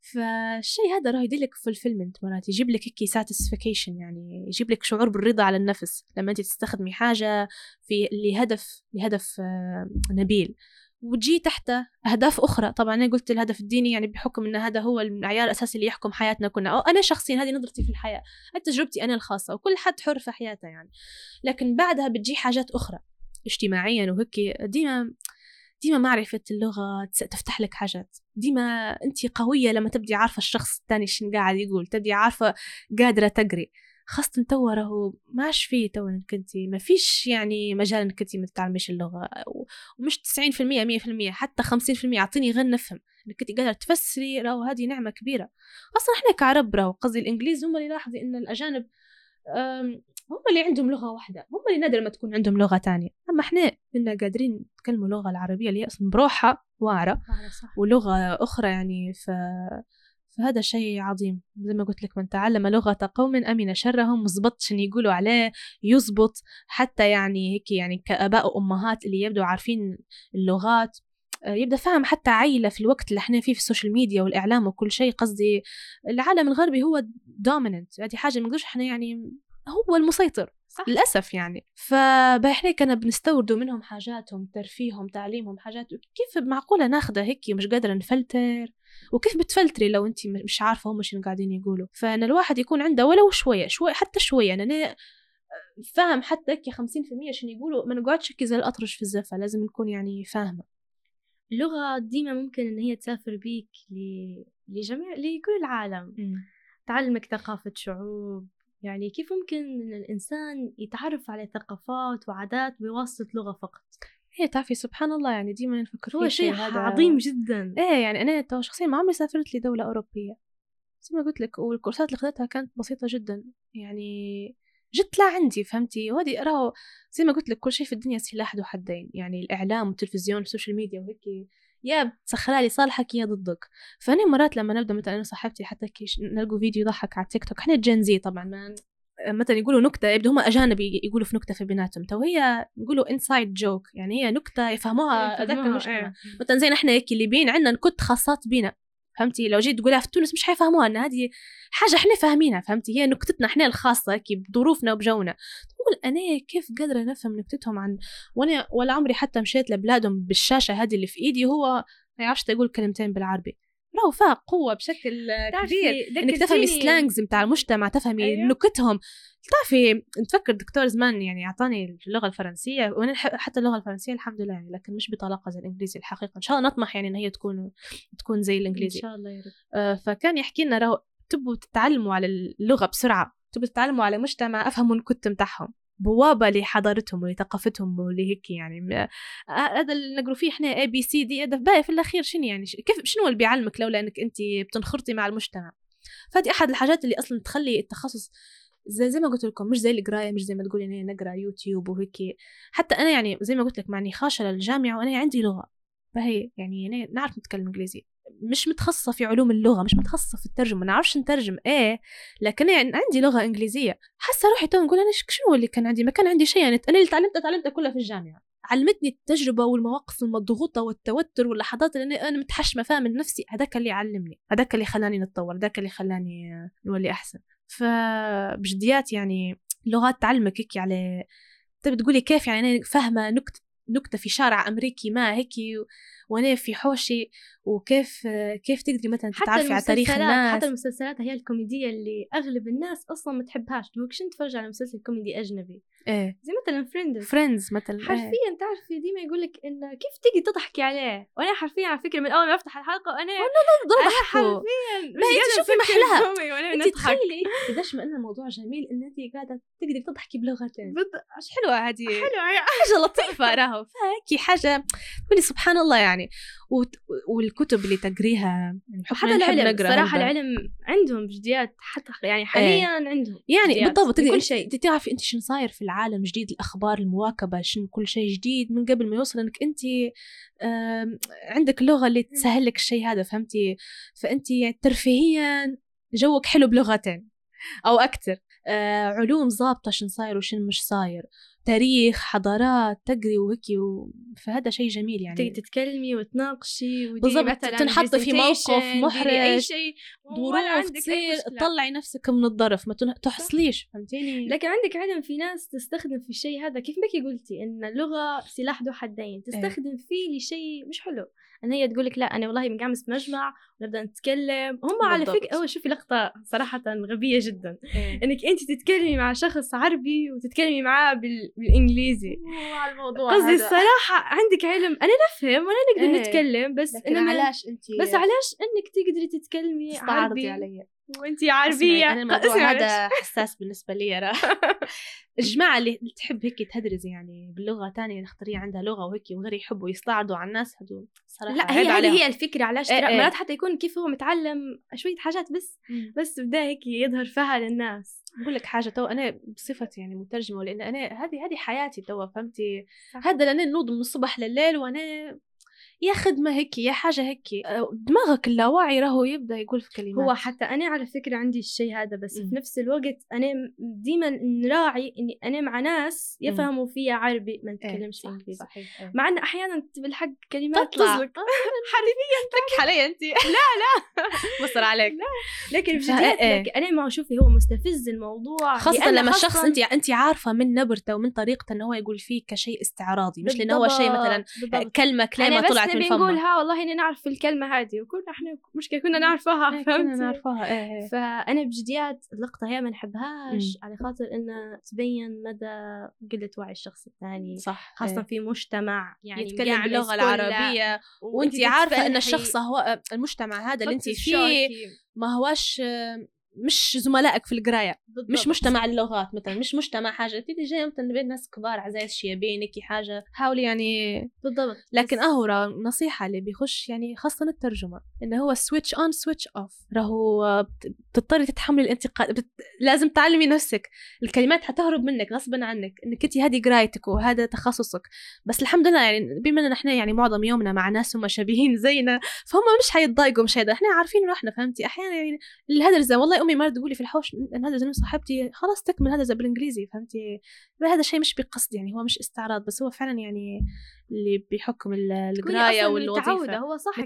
فالشيء هذا راه يدير لك fulfillment مرات يجيب لك هيك satisfaction يعني يجيب لك شعور بالرضا على النفس لما انت تستخدمي حاجة في لهدف لهدف آه، نبيل. وتجي تحته أهداف أخرى. طبعا أنا قلت الهدف الديني يعني بحكم أن هذا هو المعيار الأساسي اللي يحكم حياتنا كلنا. أو أنا شخصيا هذه نظرتي في الحياة. تجربتي أنا الخاصة وكل حد حر في حياته يعني. لكن بعدها بتجي حاجات أخرى اجتماعيا وهيك ديما ديما معرفة اللغة تفتح لك حاجات. ديما أنت قوية لما تبدي عارفة الشخص الثاني شنو قاعد يقول تبدي عارفة قادرة تقري. خاصة توا راهو ما عادش فيه توا إنك أنت ما فيش يعني مجال إنك أنت ما تتعلميش اللغة. ومش 90% 100% حتى 50% أعطيني غير نفهم. إنك أنت قادرة تفسري راهو هذه نعمة كبيرة. أصلا إحنا كعرب راهو قصدي الإنجليز هم اللي لاحظي إن الأجانب هم اللي عندهم لغة واحدة هم اللي نادر ما تكون عندهم لغة تانية. أما إحنا كنا قادرين نتكلموا اللغة العربية اللي هي أصلا بروحها واعرة ولغة أخرى يعني ف... فهذا شيء عظيم. زي ما قلت لك من تعلم لغة قوم أمن شرهم مزبط شن يقولوا عليه يزبط. حتى يعني هيك يعني كآباء وأمهات اللي يبدوا عارفين اللغات. آه، يبدأ فهم حتى عيلة في الوقت اللي إحنا فيه في ال social media والإعلام وكل شيء. قصدي العالم الغربي هو dominant هذه حاجة ما نقدرش إحنا يعني هو المسيطر صح. للأسف يعني. فاحنا كنا بنستوردوا منهم حاجاتهم ترفيههم تعليمهم حاجات كيف معقولة ناخذها هيك مش قادرة نفلتروا؟ وكيف بتفلتري لو انت مش عارفة هم شنو قاعدين يقولوا. فان الواحد يكون عنده ولو شوية شوي حتى شوية يعني أنا فاهم حتى هيك 50% شنو يقولوا ما نقعدش زي الأطرش في الزفة لازم نكون يعني فاهمة.
اللغة ديما ممكن إن هي تسافر بيك لجميع لكل العالم. م. تعلمك ثقافة شعوب يعني كيف ممكن إن الإنسان يتعرف على ثقافات وعادات بواسطة لغة فقط؟
هي تعرفي سبحان الله يعني ديما نفكر
هو شيء عظيم جدا.
إيه يعني أنا شخصيا ما عمري سافرت لدولة أوروبية. زي ما قلت لك والكورسات اللي خذتها كانت بسيطة جدا. يعني جت لا عندي فهمتي؟ وهذه راهو زي ما قلت لك كل شيء في الدنيا سلاح ذو حدين. يعني الإعلام والتلفزيون وال social media وهيك يا تسخرها لصالحك يا ضدك. فانا مرات لما نبدأ مثلا أنا صاحبتي حتى كيش نلقوا فيديو يضحك على تيك توك. إحنا Gen Z طبعا ما مثلا يقولوا نكتة يبدو هم أجانب يقولوا في نكتة في بيناتهم تو هي يقولوا inside joke يعني هي نكتة يفهموها ذاك المجتمع إيه. مثلا زي إحنا هيك الليبيين عندنا نكت خاصات بينا. فهمتي؟ لو جيت تقولها في تونس مش حيفهموها إن هذه حاجة إحنا فاهمينها فهمتي؟ هي نكتتنا إحنا الخاصة كي بظروفنا وبجونا. تقول أنا كيف قادرة نفهم نكتتهم عن وأنا ولا عمري حتى مشيت لبلادهم بالشاشة هذه اللي في إيدي هو ما يعرفش تقول كلمتين بالعربي. راهو فيها قوة بشكل كبير. إنك تفهمي سلانجز بتاع المجتمع تفهمي أيوه. نكتهم. تعرفي نتفكر دكتور زمان يعني أعطاني اللغة الفرنسية وأنا حتى اللغة الفرنسية الحمد لله يعني لكن مش بطلاقة زي الإنجليزي الحقيقة. إن شاء الله نطمح يعني إن هي تكون تكون زي الإنجليزي.
إن شاء الله يا رب.
آه فكان يحكي لنا راهو تبوا تتعلموا على اللغة بسرعة تبوا تتعلموا على مجتمع أفهموا النكت متاعهم. بوابة لحضارتهم ولثقافتهم ولهيك يعني. هذا اللي نقروا فيه إحنا A B C D هذا باقي في الأخير شنو يعني؟ كيف شنو اللي بيعلمك لولا إنك أنت بتنخرطي مع المجتمع؟ فهذه أحد الحاجات اللي أصلا تخلي التخصص زي زي ما قلت لكم مش زي القراية مش زي ما تقولي إني نقرأ يوتيوب وهيك. حتى أنا يعني زي ما قلت لك معني خاشة للجامعة وأنا عندي لغة. فهي يعني أنا نعرف نتكلم إنجليزي. مش متخصصة في علوم اللغة مش متخصصة في الترجمة ما نعرفش نترجم إيه؟ لكن يعني عندي لغة إنجليزية. حاسة روحي تو نقول أنا شنو اللي كان عندي؟ ما كان عندي شيء يعني أنا اللي تعلمته تعلمته كلها في الجامعة. علمتني التجربة والمواقف المضغوطة والتوتر واللحظات اللي أنا متحشمة فيها من نفسي. هذاك اللي علمني هذاك اللي خلاني نتطور هذاك اللي خلاني نولي أحسن. فبجديات يعني لغات تعلمك هيك على تبي تقولي كيف يعني أنا فاهمة نكتة نكتة في شارع أمريكي ما هيك وأنا في حوشي وكيف كيف تقدري مثلا تتعرفي على تاريخ الناس
حتى المسلسلات هي الكوميدية اللي أغلب الناس أصلا ما تحبهاش. دوك تفرج على مسلسل كوميدي أجنبي.
إيه.
زي مثلا فريندز
فريندز مثلا
حرفيا إيه. تعرفي ديما يقول لك انه كيف تيجي تضحكي عليه؟ وأنا حرفيا على فكرة من أول ما أفتح الحلقة وأنا
أنا
حرفيا
ما هي شوفي محلها. أنت تخيلي. قديش ما ان الموضوع جميل إن انت قاعدة تقدري تضحكي بلغتين.
إيش حلوة هذه.
حلوة. حاجة لطيفة راهو. فهيك حاجة. تقولي سبحان الله يعني. والكتب اللي تقريها
يعني حتى العلم صراحة العلم عندهم جديات حتى يعني حاليا إيه. عندهم
يعني بالضبط كل شيء. انت تعرفي إنت شنو صاير في العالم جديد الأخبار المواكبة شنو كل شيء جديد من قبل ما يوصل إنك إنت عندك اللغة اللي تسهل لك الشيء هذا فهمتي؟ فإنت ترفيهيا جوك حلو بلغتين أو أكثر. آه علوم ظابطة شنو صاير وشنو مش صاير. تاريخ حضارات تقري وهيك و... فهذا شيء جميل يعني.
تتكلمي وتناقشي
بالضبط تنحطي في موقف محرج أي شيء ظروف تصير تطلعي نفسك من الظرف ما تحصليش فهمتيني؟
لكن عندك علم في ناس تستخدم في الشيء هذا كيف بكي قلتي إن اللغة سلاح ذو حدين إيه. تستخدم فيه لشيء مش حلو؟ إن هي تقول لك لا أنا والله مقامس مجمع ونبدأ نتكلم. هم على فكرة اول شوفي لقطة صراحة غبية جدا. إيه. إنك انت تتكلمي مع شخص عربي وتتكلمي معاه بال...
بالإنجليزي. الموضوع
قصدي الصراحة عندك علم. أنا نفهم ولا نقدر إيه. نتكلم بس
لكن علاش انت
بس علاش إنك تقدري تتكلمي عربي؟
علي؟
وانتي عربيه
أنا الموضوع (laughs) هذا حساس بالنسبة لي أنا. (laughs) الجماعة اللي تحب هيك تهدرز يعني باللغة تانية نختارية عندها لغة وهيك وغير يحبوا يستعرضوا على الناس هدول صراحة
لا هي هذه. هي الفكرة علاش
إيه
ترى
إيه.
مرات حتى يكون كيف هو متعلم شوية حاجات بس
مم.
بس بدأ هيك يظهر فيها للناس
بقول لك حاجة تو أنا بصفتي يعني مترجمة لأن أنا هذه هذه حياتي تو فهمتي. هذا لأنا نوض من الصبح لليل وأنا يا خدمة هيك يا حاجة هيك أه، دماغك اللاواعي راهو يبدأ يقول في كلمات.
هو حتى أنا على فكرة عندي الشيء هذا بس
مم.
في نفس الوقت أنا ديما نراعي إني أنا مع ناس يفهموا فيها عربي ما
إيه،
نتكلمش
صح،
إنجليزي.
صحيح إيه.
مع إن أحيانا بالحق كلمات
تطلع.
حرفيا
تك علي انت لا لا. (laughs) مصر عليك.
لكن
فا-
بجد
إيه.
لكن أنا ما شوفي هو مستفز الموضوع
خاصة
لأن
لما الشخص انت انت عارفة من نبرته ومن طريقته انه هو يقول فيه كشيء استعراضي مش لأنه هو شيء مثلا كلمة
بس
طلعت من
نبي
فمه
نقولها والله إني نعرف الكلمة هذه وكنا إحنا مشكلة كنا نعرفها
إيه، كنا
فهمتي
نعرفها إيه إيه.
فأنا بجديات اللقطه هي ما نحبهاش. على خاطر انها تبين مدى قلة وعي الشخص الثاني
صح
خاصة
إيه.
في مجتمع يعني
يتكلم
كله،
العربية وانت عارفة
إن.
الشخص هو المجتمع هذا اللي انت فيه. ما هوش مش زملائك في
بالضبط.
مش مجتمع اللغات مثلا مش مجتمع حاجة. تيجي جاي مثلا بين ناس كبار عزايز شيابينك حاجة. حاولي يعني
بالضبط.
لكن أهو راه نصيحة اللي بيخش يعني خاصة الترجمة إنه هو switch on switch off راهو بت- بتضطري تتحملي الانتقاد بت... لازم تعلمي نفسك. الكلمات حتهرب منك غصبا عنك إنك انت هذه قرايتك وهذا تخصصك. بس الحمد لله يعني بما ان إحنا يعني معظم يومنا مع ناس هم شبيهين (laughs) زينا فهم مش حيتضايقوا مش هيدا إحنا عارفين روحنا فهمتي؟ أحيانا يعني الهدرزه والله أمي مرة تقولي في الحوش ان هذا زلمه صاحبتي خلاص تكمل هذا بالإنجليزي فهمتي؟ هذا شيء مش بقصد يعني هو مش استعراض بس هو فعلا يعني اللي بحكم
القراية
والوظيفة.
متعودة. هو صح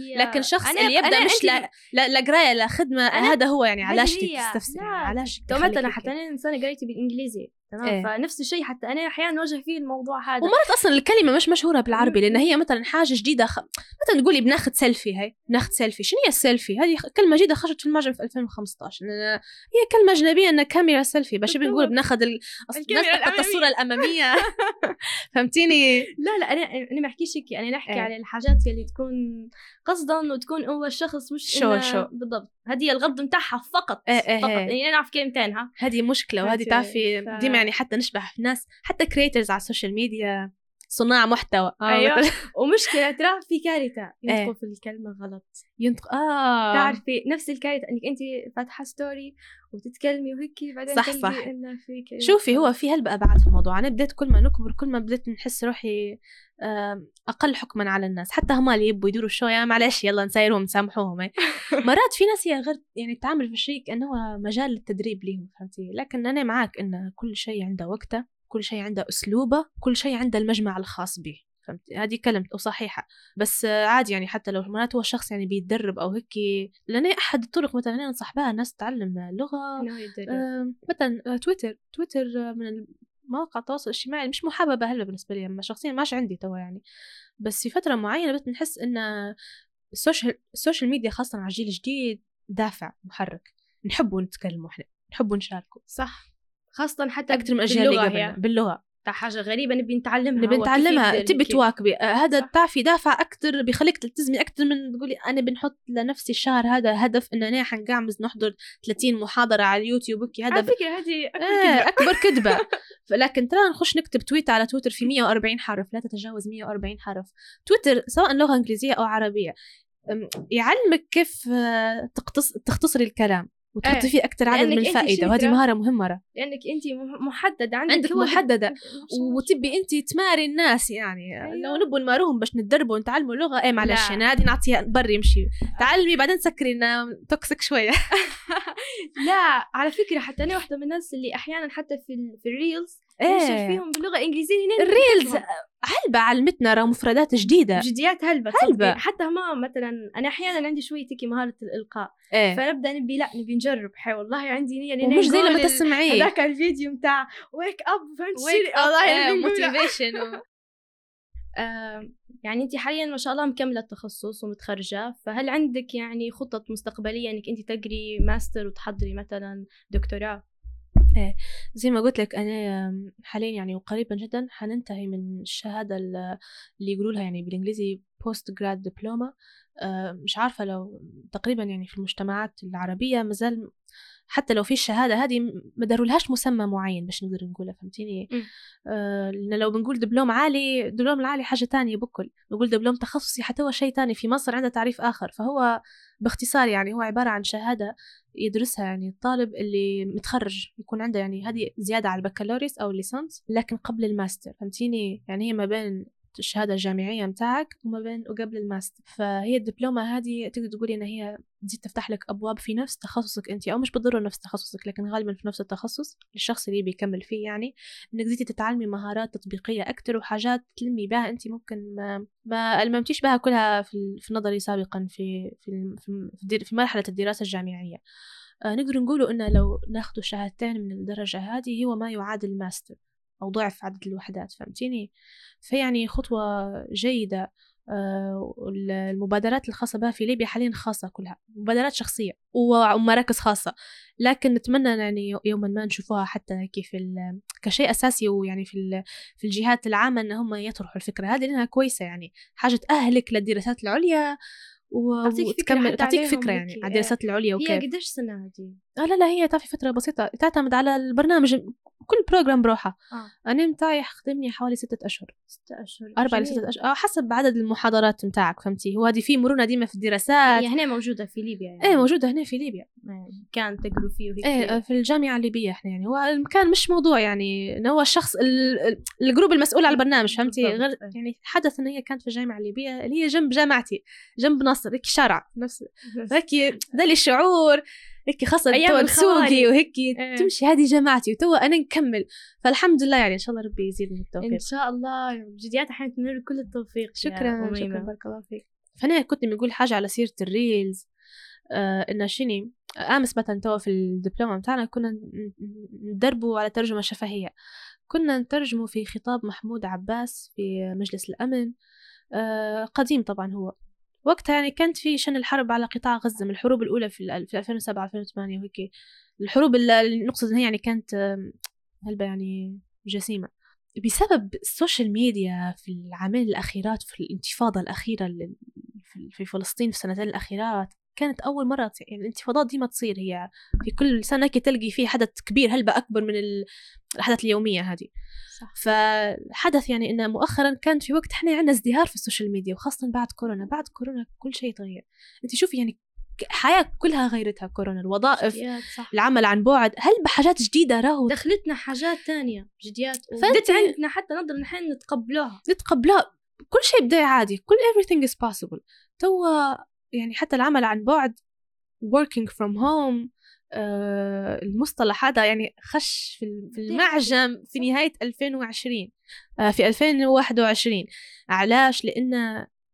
هي-
لكن الشخص
أنا-
اللي يبدأ
أنا
مش لا لا قراية لا
خدمة
هذا هو يعني علاش
هي.
تستفسري
لا،
علاش
تو مثلا؟ حتى أنا إنسانة قريتي بالإنجليزي. تمام
إيه.
فنفس الشيء حتى أنا أحيانا نواجه فيه الموضوع هذا
ومرات أصلا الكلمة مش مشهورة بالعربي. لأن هي مثلا حاجة جديدة خ... مثلا تقولي بناخذ سيلفي هاي بناخذ سيلفي شنو هي السيلفي هذه كلمة جديدة خرجت في المعجم في 2015 لأن هي كلمة أجنبية ان كاميرا سيلفي باش. بنقول بناخذ ال...
الأمامية.
الصورة الأمامية (laughs) فهمتيني
لا لا أنا أنا ما أحكيش هيك أنا نحكي
إيه.
على الحاجات اللي تكون قصدا وتكون هو الشخص مش show-
show.
بالضبط هذه الغرض متاعها فقط
إيه إيه
فقط
إيه.
يعني نعرف كلمتينها
هذه مشكلة وهذه؟ تعرفي ديما يعني حتى نشبه في ناس حتى creators على ال social media صناع محتوى آه،. مثلاً (laughs)
ومشكلة ترى في كارثة
إيه.
ينطقوا في الكلمة غلط
ينطق آه
تعرفي نفس الكارثة إنك انت فاتحة story وتتكلمي وهيك بعدين
صح، صح.
إنه في كلمة
شوفي هو. في هلبة أبعاد في الموضوع أنا بديت كل ما نكبر كل ما بديت نحس روحي أقل حكما على الناس حتى هم اللي يبوا يدوروا ال show يا معلش يلا نسايرهم نسامحوهم إيه. (laughs) مرات في ناس هي غير يعني تعامل في الشيء كأنه هو مجال للتدريب ليهم فهمتي لكن أنا معاك إن كل شيء عنده وقته كل شيء عنده أسلوبه كل شيء عنده المجمع الخاص به فهمتي هذه كلمة وصحيحة. بس عادي يعني حتى لو مرات هو الشخص يعني بيتدرب أو هيك لأن أحد الطرق مثلا أنا أنصح بها الناس تتعلم لغة. آه، مثلا آه، تويتر. تويتر آه، من مواقع التواصل الاجتماعي مش محببة هلا بالنسبة لي أما شخصيا ماش عندي توا يعني. بس في فترة معينة بس نحس إن ال social ال social media خاصة على الجيل الجديد دافع محرك. نحبوا نتكلموا إحنا. نحبوا نشاركوا
صح. خاصة حتى
أكثر من الأجيال اللي
باللغة
قبلنا
هي.
باللغة.
تاع حاجة غريبة نبي نتعلمها
نبي نتعلمها. تبي تواكبي. آه، هذا. تعرفي دافع أكثر بيخليك تلتزمي أكثر من تقولي أنا بنحط لنفسي الشهر هذا هدف إن أنا حنقعمز نحضر 30 محاضرة على اليوتيوب وكي. هذا
على فكرة هذه. أكبر كذبة. (laughs)
لكن ترى نخش نكتب تويت على تويتر في 140 حرف. لا تتجاوز 140 حرف. تويتر سواء لغة إنجليزية أو عربية يعلمك كيف آه، تقتص... تختصري الكلام. وتحطي
إيه.
فيه أكثر عدد من الفائدة وهذه. مهارة مهمة راه.
لأنك أنت مح- محددة عندك
عندك
محددة.
وتبي انت تماري الناس يعني
أيوة.
لو نبوا نماروهم باش نتدربوا ونتعلموا لغه إيه معلش. أنا هذه نعطيها بري يمشي تعلمي بعدين سكري toxic شوية (laughs)
لا على فكرة حتى أنا واحدة من الناس اللي أحيانا حتى في ال reels نشر فيهم باللغة الإنجليزية هنا
ال reels هلبة علمتنا راه مفردات جديدة.
جديات هلبة
هلبة.
حتى ما مثلا أنا أحيانا عندي شوية هيك مهارة الإلقاء.
إيه.
فنبدأ نبي لا نبي نجرب. حي والله عندي نية إني
ومش زي لما تسمعيه
هذاك الفيديو متاع wake up فهمت wake؟ والله نقول- (laughs) motivation يعني انت حاليا ما شاء الله مكملة التخصص ومتخرجة. فهل عندك يعني خطط مستقبلية إنك انت تقري ماستر وتحضري مثلا دكتوراه؟
إيه زي ما قلت لك أنا حاليا يعني وقريبا جدا حننتهي من الشهادة اللي يقولوا لها يعني بالإنجليزي post grad diploma مش عارفة لو تقريبا يعني في المجتمعات العربية مازال حتى لو في الشهادة هذه ما دارولهاش مسمى معين باش نقدر نقولها فهمتيني؟ آه لو بنقول دبلوم عالي دبلوم العالي حاجة تانية بكل. نقول دبلوم تخصصي حتى هو شيء تاني في مصر عنده تعريف آخر فهو باختصار يعني هو عبارة عن شهادة يدرسها يعني الطالب اللي متخرج يكون عنده يعني هذه زيادة على البكالوريوس أو الليسانس لكن قبل الماستر فهمتيني؟ يعني هي ما بين الشهادة الجامعية متاعك وما بين وقبل الماستر. فهي الدبلومة هذه تقدر تقولي إن هي تزيد تفتح لك أبواب في نفس تخصصك أنت أو مش بالضرورة نفس تخصصك لكن غالبا في نفس التخصص للشخص اللي بيكمل فيه يعني إنك زيدي تتعلمي مهارات تطبيقية أكتر وحاجات تلمي بها أنت ممكن ما ما ألممتيش بها كلها في, في نظري سابقا في في في, في مرحلة الدراسة الجامعية. آه نقدر نقوله إنه لو ناخذ شهادتين من الدرجة هذه هو ما يعادل الماستر. أو ضعف عدد الوحدات فهمتيني؟ فيعني خطوة جيدة آه، المبادرات الخاصة بها في ليبيا حاليا خاصة كلها مبادرات شخصية ومراكز خاصة لكن نتمنى يعني يوما ما نشوفوها حتى كيف كشيء أساسي ويعني في في الجهات العامة أن هم يطرحوا الفكرة هذه لأنها كويسة يعني. حاجة تأهلك للدراسات العليا وتكمل تعطيك فكرة يعني على الدراسات العليا
وكيف. هي قديش سنة هذه؟
آه لا لا هي تعطي فترة بسيطة تعتمد على البرنامج كل بروجرام بروحه. آه. أنا متاعي خدمني حوالي ستة أشهر.
ستة أشهر.
أربع لستة أشهر. آه حسب عدد المحاضرات متاعك فهمتي؟ هو هذه في مرونة ديما في الدراسات.
هي هنا موجودة في ليبيا
يعني. إيه موجودة هنا في ليبيا.
كان تقروا فيه وهيك.
إيه في الجامعة الليبية إحنا يعني. هو المكان مش موضوع يعني هو الشخص ال group المسؤول على البرنامج فهمتي؟ غير إيه. يعني حدث ان هي كانت في الجامعة الليبية اللي هي جنب جامعتي جنب نصر هيك شارع نفس هيك ذا الشعور. هيك خاصة تو تسوقي وهيك آه. تمشي هذه جماعتي وتوا أنا نكمل. فالحمد لله يعني إن شاء الله ربي يزيد من التوفيق.
إن شاء الله. جديات إحنا نتمنى كل التوفيق
شكرا شكرا بارك الله فيك. فانا كنت بقول حاجة على سيرة الريلز. آه إنه شني أمس مثلا توا في الدبلومة بتاعنا كنا ندربوا على ترجمة شفهية. كنا نترجموا في خطاب محمود عباس في مجلس الأمن. آه قديم طبعا هو. وقتها يعني كانت في شن الحرب على قطاع غزة من الحروب الأولى في, في 2007 2008 وهيك. الحروب اللي نقصد إنها يعني كانت هلبة يعني جسيمة. بسبب ال social media في العامين الأخيرات في الانتفاضة الأخيرة في فلسطين في السنتين الأخيرات كانت أول مرة يعني الانتفاضات دي ما تصير هي في كل سنة كي تلقي فيه حدث كبير هلبة أكبر من الأحداث اليومية هذه. صح. فحدث يعني إنه مؤخرا كان في وقت إحنا عندنا ازدهار في ال social media وخاصة بعد كورونا. بعد كورونا كل شيء تغير. أنت شوفي يعني حياة كلها غيرتها كورونا. الوظائف صح. العمل عن بعد. هل بحاجات جديدة راهو.
دخلتنا حاجات تانية جديات. بدت عندنا حتى نقدر نحن نتقبلوها.
نتقبلوها. كل شيء بدا عادي. كل everything is possible. توا يعني حتى العمل عن بعد working from home آه المصطلح هذا يعني خش في المعجم في نهاية 2020 آه في 2021 علاش؟ لأن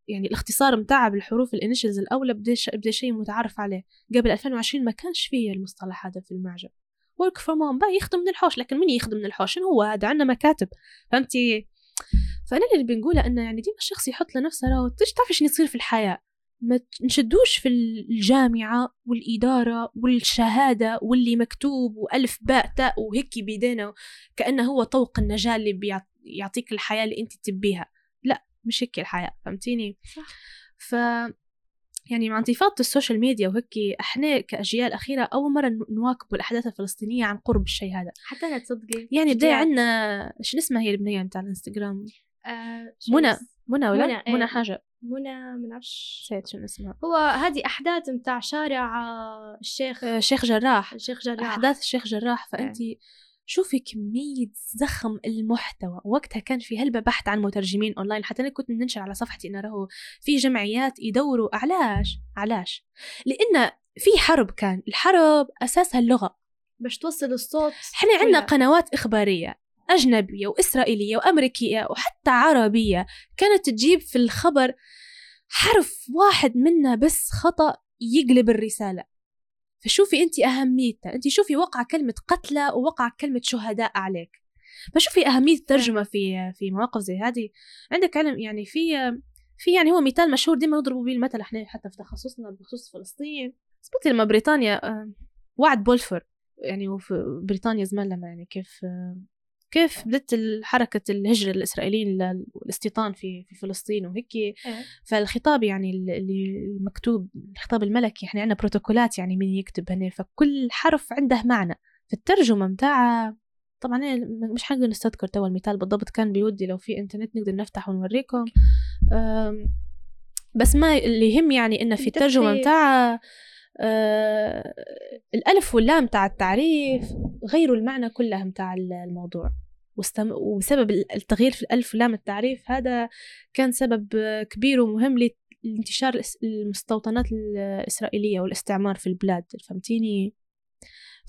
يعني الاختصار متاعها بالحروف الانيشلز الأولى بدأ شيء متعارف عليه. قبل 2020 ما كانش فيه المصطلح هذا في المعجم. work from home بقى يخدم من الحوش لكن من يخدم من الحوش؟ هو؟ هذا عندنا مكاتب. فهمتي؟ فأنا اللي بنقوله أنه يعني ديما الشخص يحط لنفسه راهو تعرفي شنو يصير في الحياة؟ ما نشدوش في الجامعة والإدارة والشهادة واللي مكتوب وألف باء تاء وهيك بيدينا كأنه هو طوق النجاة اللي بيعطيك الحياة اللي أنت تبيها. لا مش هيك الحياة فهمتيني؟ صح. ف يعني مع انتفاضة ال social media وهيك إحنا كأجيال أخيرة أول مرة نواكب الأحداث الفلسطينية عن قرب الشيء هذا.
حتى أنا تصدقي
يعني بدا عندنا شو اسمها هي البنية بتاع الإنستغرام؟ آه منى منى ولا؟ منى, منى حاجة.
منى منعرفش
نسيت شنو اسمها
هو هذه أحداث متاع شارع الشيخ.
الشيخ جراح.
الشيخ جراح.
أحداث الشيخ جراح. فانت شوفي كمية زخم المحتوى. وقتها كان في هلبة بحث عن مترجمين أونلاين. حتى أنا كنت ننشر على صفحتي إنه راهو في جمعيات يدوروا علاش علاش؟ لأن في حرب كان. الحرب أساسها اللغة.
باش توصل الصوت
إحنا عندنا قنوات إخبارية. أجنبية وإسرائيلية وأمريكية وحتى عربية كانت تجيب في الخبر حرف واحد منها بس خطأ يقلب الرسالة. فشوفي أنت أهميتها. أنت شوفي وقع كلمة قتلى ووقع كلمة شهداء عليك. فشوفي أهمية الترجمة في في مواقف زي هذه. عندك علم يعني في في يعني هو مثال مشهور ديما نضربوا به المثل إحنا حتى في تخصصنا بخصوص فلسطين. سبوتي لما بريطانيا آه، وعد بولفور يعني وفي بريطانيا زمان لما يعني كيف كيف بدت حركة الهجرة الإسرائيليين للاستيطان في في فلسطين وهيك؟
إيه.
فالخطاب يعني اللي المكتوب الخطاب الملكي إحنا عندنا بروتوكولات يعني مين يكتب هنا فكل حرف عنده معنى. في الترجمة متاعها طبعا مش حنقدر نستذكر توا المثال بالضبط كان بيودي لو في إنترنت نقدر نفتح ونوريكم. بس ما اللي يهم يعني إنه في الترجمة متاعها آه الألف واللام تاع التعريف غيروا المعنى كلها متاع الموضوع. واستم... وبسبب التغيير في الألف واللام التعريف هذا كان سبب كبير ومهم لانتشار المستوطنات الإسرائيلية والاستعمار في البلاد فهمتيني؟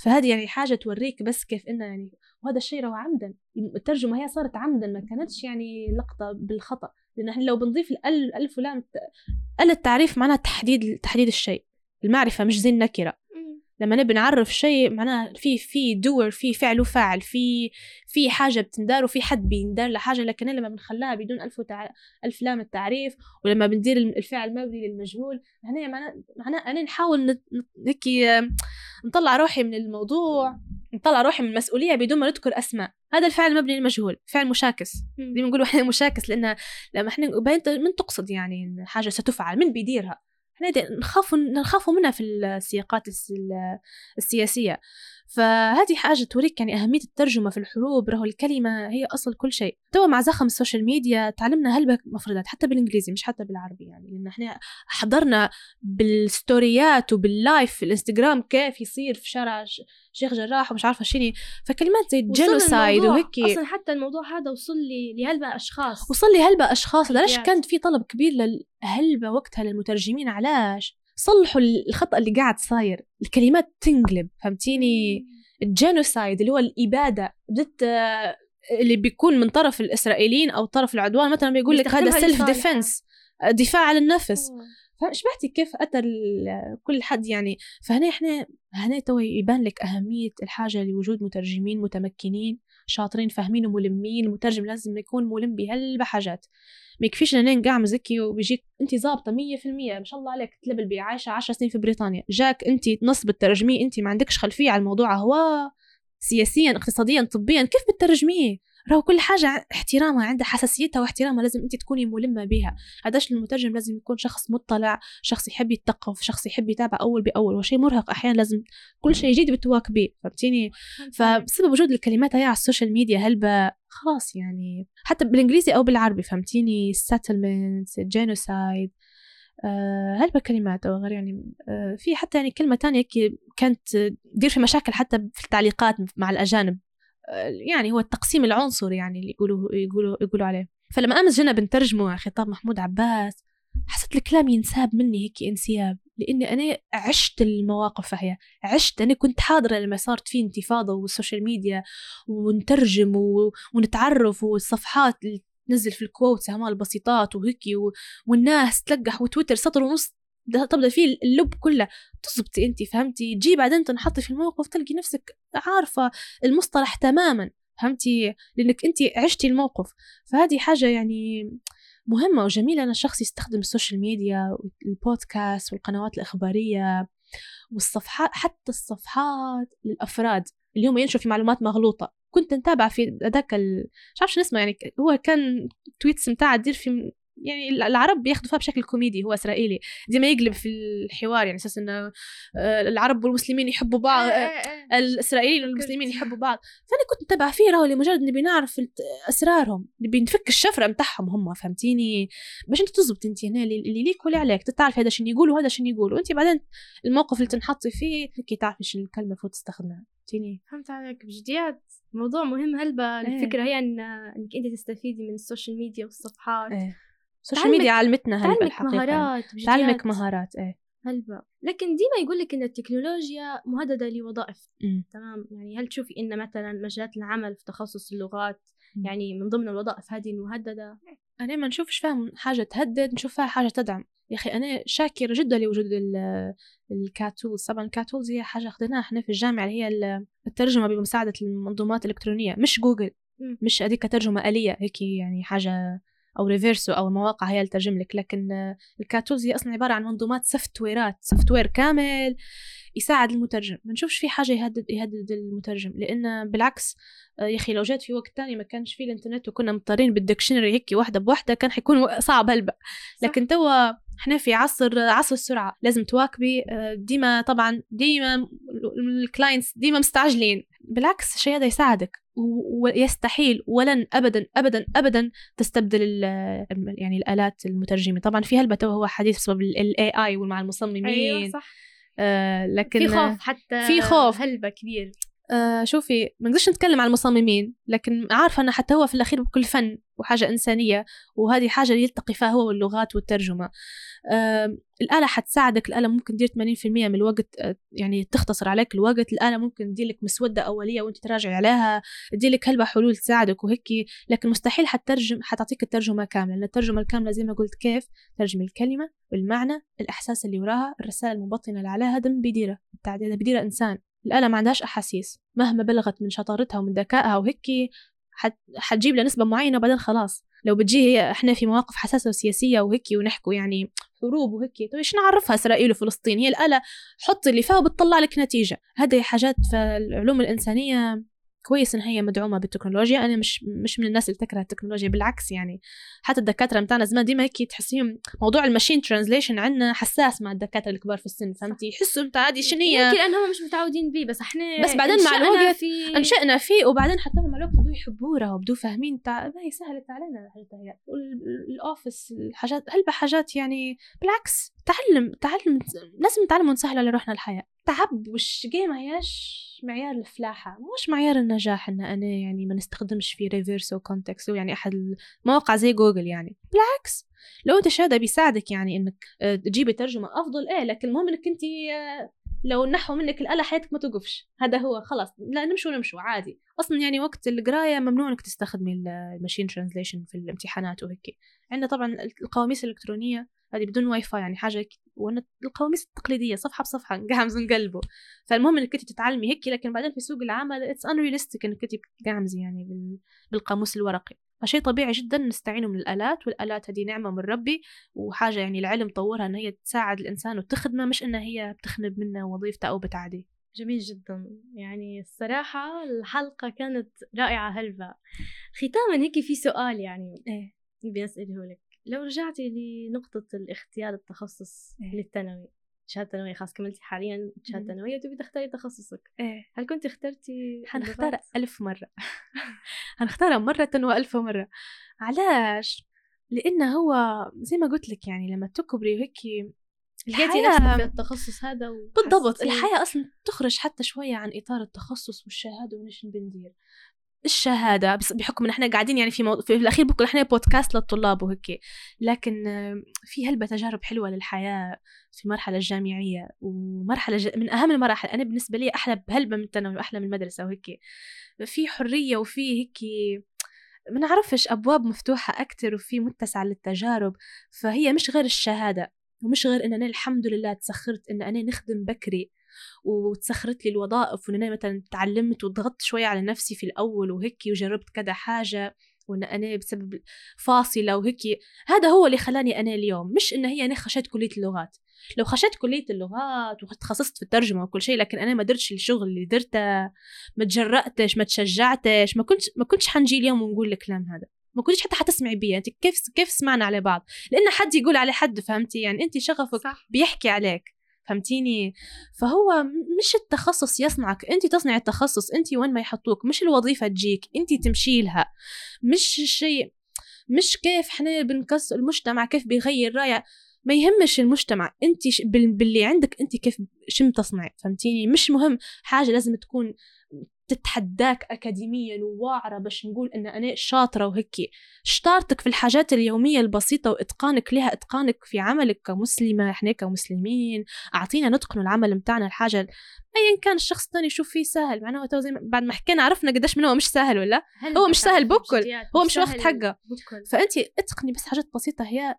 فهذه يعني حاجة توريك بس كيف إنه يعني وهذا الشيء روى عمدا. الترجمة هي صارت عمدا ما كانتش يعني لقطة بالخطأ. لأن لو بنضيف الألف ولام أل التعريف معناها تحديد تحديد الشيء. المعرفة مش زي النكرة لما نبي نعرف شيء معناه في في دور في فعل وفاعل في في حاجة بتندار وفي حد بيندار لحاجة لكن لما بنخليها بدون ألف وتع... ألف لام التعريف ولما بندير الفعل مبني للمجهول هنا معناه معناه أنا نحاول هيك نطلع روحي من الموضوع نطلع روحي من المسؤولية بدون ما نذكر أسماء. هذا الفعل مبني للمجهول فعل مشاكس. دي بنقول إحنا مشاكس لأن لما إحنا من تقصد يعني حاجة ستفعل؟ من بيديرها؟ نخاف نخاف منها في السياقات السياسية. فهذه حاجة توريك يعني أهمية الترجمة في الحروب رهو الكلمة هي أصل كل شيء. توا مع زخم ال social media تعلمنا هلبة مفردات حتى بالإنجليزي مش حتى بالعربي يعني لأن إحنا حضرنا بالستوريات وبال live في الإنستغرام كيف يصير في شارع شيخ جراح ومش عارفة شنو فكلمات زي ال genocide وهيك
أصلا حتى الموضوع هذا وصل لي لهلبة أشخاص.
وصل لي هلبة اشخاص ليش كانت في طلب كبير للهلبة وقتها للمترجمين علاش؟ صلحوا الخطأ اللي قاعد صاير. الكلمات تنقلب فهمتيني؟ ال genocide اللي هو الإبادة بدت اللي بيكون من طرف الإسرائيليين أو طرف العدوان مثلا بيقول لك هذا self defense دفاع عن النفس. فشبعتي كيف أتى كل حد يعني. فهنا إحنا هنا تو يبان لك أهمية الحاجة لوجود مترجمين متمكنين. شاطرين فاهمين وملمين المترجم لازم يكون ملم بهالحاجات ما يكفيش انين قاعد مزكي وبيجيك انت ظابطة 100% ما شاء الله عليك تلبلبي عايشه 10 سنين في بريطانيا. جاك انت نص بترجميه انت ما عندكش خلفية على الموضوع هو سياسيا اقتصاديا طبيا كيف بترجميه راهو كل حاجة احترامها عندها حساسيتها واحترامها لازم انت تكوني ملمة بها هذاش المترجم لازم يكون شخص مطلع شخص يحب يتثقف شخص يحب يتابع أول بأول وشيء مرهق أحيانا لازم كل شيء جديد بتواكبيه فهمتيني؟ فبسبب وجود الكلمات هي على ال social media هلبة خلاص يعني حتى بالإنجليزي أو بالعربي فهمتيني؟ settlements genocide آه هلبة كلمات أو غير يعني آه في حتى يعني كلمة تانية كانت تدير في مشاكل حتى في التعليقات مع الأجانب. يعني هو التقسيم العنصري يعني اللي يقولوا يقولوا يقولوا عليه فلما أمس جينا بنترجمه خطاب محمود عباس حسيت الكلام ينساب مني هيك انسياب لأني أنا عشت المواقف هي عشت أنا كنت حاضرة لما صارت في انتفاضة وال social media ونترجم. ونتعرف والصفحات اللي تنزل في ال quotes هما البسيطات وهيك. والناس تلقح وتويتر سطر ونص تبدأ فيه اللب كله. تزبطي انت فهمتي؟ تجي بعدين تنحطي في الموقف تلقي نفسك عارفة المصطلح تماما فهمتي؟ لأنك انت عشتي الموقف. فهذه حاجة يعني مهمة وجميلة. أن الشخص يستخدم ال social media وال podcast والقنوات الإخبارية والصفحات حتى الصفحات للأفراد. اليوم ينشروا في معلومات مغلوطة. كنت نتابع في ذاك ال... مش شو اسمه يعني هو كان tweets متاع تدير في يعني العرب بياخذوا فيها بشكل كوميدي هو إسرائيلي. زي ما يقلب في الحوار يعني أساس انه آه، العرب والمسلمين يحبوا بعض آه، آه، الإسرائيليين والمسلمين يحبوا بعض. فأنا كنت متابعة فيه راهو لمجرد نبي نعرف أسرارهم. نبي نفك الشفرة متاعهم هم فهمتيني؟ باش أنت تزبط أنت هنا اللي ليك واللي عليك. تعرف هذا شنو يقول وهذا شنو يقول وانت بعدين الموقف اللي تنحطي فيه هيك تعرفي شنو الكلمة المفروض تستخدمها. فهمتيني؟
فهمت عليك. بجديات موضوع مهم هلبة إيه. الفكرة هي إنك أنت تستفيدي من ال social media والصفحات.
إيه. ال social media علمتنا
هلبة تعلمك مهارات
تعلمك مهارات إيه.
هلبة لكن ديما يقول لك إن التكنولوجيا مهددة لوظائف.
م.
تمام. يعني هل تشوفي إن مثلا مجالات العمل في تخصص اللغات م. يعني من ضمن الوظائف هذه المهددة؟
أنا ما نشوفش فيها حاجة تهدد نشوف فيها حاجة تدعم. يا أخي أنا شاكرة جدا لوجود ال CAT tools. طبعا ال CAT tools هي حاجة أخذناها إحنا في الجامعة اللي هي الترجمة بمساعدة المنظومات الإلكترونية. مش جوجل
م.
مش هذيك ترجمة آلية. هيك يعني حاجة أو ريفيرسو أو مواقع هي اللي ترجم لك. لكن ال CAT tools هي أصلا عبارة عن منظومات software ات software كامل يساعد المترجم. ما نشوفش في حاجة يهدد يهدد المترجم لأن بالعكس آه، يا أخي لو جات في وقت تاني ما كانش فيه الإنترنت وكنا مضطرين بال dictionary هيك واحدة بوحده كان حيكون صعب هلبا. لكن توا إحنا في عصر عصر السرعة لازم تواكبي آه، ديما طبعا ديما ال clients ديما مستعجلين. بالعكس الشيء هذا يساعدك ويستحيل ولن ابدا ابدا ابدا تستبدل يعني الآلات المترجمة. طبعا في هلبة هو حديث بسبب ال AI ومع المصممين.
أيوه صح.
آه لكن
في خوف حتى
في خوف.
هلبة كبير.
آه شوفي ما نقدرش نتكلم عن المصممين لكن عارفة أن حتى هو في الأخير بكل فن وحاجة إنسانية وهذه حاجة يلتقي فيها هو واللغات والترجمة. آه الآلة حتساعدك الآلة ممكن تدير 80% من الوقت آه يعني تختصر عليك الوقت الآلة ممكن تدير لك مسودة أولية وأنت تراجعي عليها تدير لك هلبة حلول تساعدك وهيك لكن مستحيل حترجم حتعطيك الترجمة كاملة لأن الترجمة الكاملة زي ما قلت كيف ترجم الكلمة والمعنى الإحساس اللي وراها الرسالة المبطنة اللي عليها دم بيديرها التعديل بيديرها إنسان. الآلة ما عندهاش أحاسيس. مهما بلغت من شطارتها ومن ذكائها وهيك حت... حتجيب لها نسبة معينة وبعدين خلاص. لو بتجي هي إحنا في مواقف حساسة وسياسية وهيك ونحكوا يعني حروب وهيك طيب إيش نعرفها؟ إسرائيل وفلسطين هي الآلة حط اللي فيها وبتطلع لك نتيجة. هذه حاجات في العلوم الإنسانية كويس إن هي مدعومة بالتكنولوجيا. أنا مش مش من الناس اللي تكره التكنولوجيا بالعكس يعني حتى الدكاترة متاعنا زمان ديما هيك تحسيهم موضوع ال machine translation عندنا حساس مع الدكاترة الكبار في السن فهمتي؟ يحسوا انت عادي شنو هي؟
يمكن لانهم مش متعودين به بس إحنا
بس بعدين مع الوقت
في
انشأنا فيه وبعدين حتى مع الوقت بدو يحبوها وبدو فاهمين تع... هي سهلت علينا الحاجات والأوفيس الحاجات هلبة حاجات يعني بالعكس. تعلم تعلم لازم نتعلم ونسهل على روحنا الحياة. تعب وش ما هياش معيار الفلاحة مش معيار النجاح إن أنا يعني ما نستخدمش في Reverso Context يعني أحد المواقع زي جوجل يعني. بالعكس لو أنت شهاده بيساعدك يعني إنك آه، تجيبي ترجمة أفضل إيه لكن المهم إنك أنت آه، لو نحوا منك الآلة حياتك ما توقفش. هذا هو خلاص لا نمشوا نمشوا عادي. أصلا يعني وقت القراية ممنوع إنك تستخدمي ال machine translation في الامتحانات وهيك. عندنا طبعا القواميس الإلكترونية هذه بدون واي فاي يعني حاجة وأنا القواميس التقليدية صفحة بصفحة (laughs) نقعمز نقلبه فالمهم إنك أنت تتعلمي هيك لكن بعدين في سوق العمل it's unrealistic إنك أنت تقعمزي يعني بالقاموس الورقي. فشيء طبيعي جدا نستعينوا من الآلات والآلات هذه نعمة من ربي وحاجة يعني العلم طورها إن هي تساعد الإنسان وتخدمه مش انها هي بتخنب منه وظيفته أو بتعدي.
جميل جدا. يعني الصراحة الحلقة كانت رائعة هلبا. ختاما هيك في سؤال يعني
إيه.
بدي أسأله لك. لو رجعتي لنقطة الاختيار التخصص إيه؟ للثانوي شهادة ثانوية خاص كملتي حاليا شهادة ثانوية تبي تختاري تخصصك.
إيه.
هل كنت اخترتي
حنختار ألف مرة. (laughs) حنختارها مرة وألف مرة. علاش؟ لأنه هو زي ما قلت لك يعني لما تكبري هيك
الحياة في التخصص هذا
بالضبط الحياة أصلا تخرج حتى شوية عن إطار التخصص والشهادة ونش بندير. الشهادة بحكم إن إحنا قاعدين يعني في, مو... في الأخير بكون إحنا بودكاست للطلاب وهيك. لكن في هلبة تجارب حلوة للحياة في المرحله الجامعية ومرحلة ج... من أهم المراحل. أنا بالنسبة لي أحلى بهلبة من الثانوي وأحلى من المدرسة وهيك. في حرية وفي هيك ما نعرفش أبواب مفتوحة أكثر وفي متسع للتجارب. فهي مش غير الشهادة ومش غير إن أنا الحمد لله تسخرت إن أنا نخدم بكري. وتسخرت لي الوظائف وإن أنا مثلا تعلمت وضغطت شوية على نفسي في الأول وهيك وجربت كذا حاجة وإن أنا بسبب فاصلة وهيك هذا هو اللي خلاني أنا اليوم. مش إن هي أنا خشيت كلية اللغات. لو خشيت كلية اللغات وتخصصت في الترجمة وكل شيء لكن أنا ما درتش الشغل اللي درته ما تجرأتش ما تشجعتش ما كنتش ما كنتش حنجي اليوم ونقول الكلام هذا. ما كنتش حتى حتسمعي بي انت كيف كيف سمعنا على بعض؟ لأن حد يقول على حد فهمتي؟ يعني انت شغفك صح. بيحكي عليك. فهمتيني؟ فهو مش التخصص يصنعك انت تصنع التخصص انت وين ما يحطوك مش الوظيفة تجيك انت تمشي لها. مش الشيء مش كيف إحنا بنكسر المجتمع كيف بيغير رايه ما يهمش المجتمع انت باللي عندك انت كيف شم تصنعي فهمتيني؟ مش مهم حاجة لازم تكون تتحداك أكاديميا وواعرة باش نقول إن أنا شاطرة وهيك. شطارتك في الحاجات اليومية البسيطة وإتقانك لها إتقانك في عملك كمسلمة إحنا كمسلمين أعطينا نتقن العمل متاعنا الحاجة أيا كان الشخص الثاني يشوف فيه سهل. معناه تو زي بعد ما حكينا عرفنا قديش من هو مش سهل ولا؟ هو مش سهل بكل. هو مش واخد حقه. فأنت اتقني بس حاجات بسيطة. هي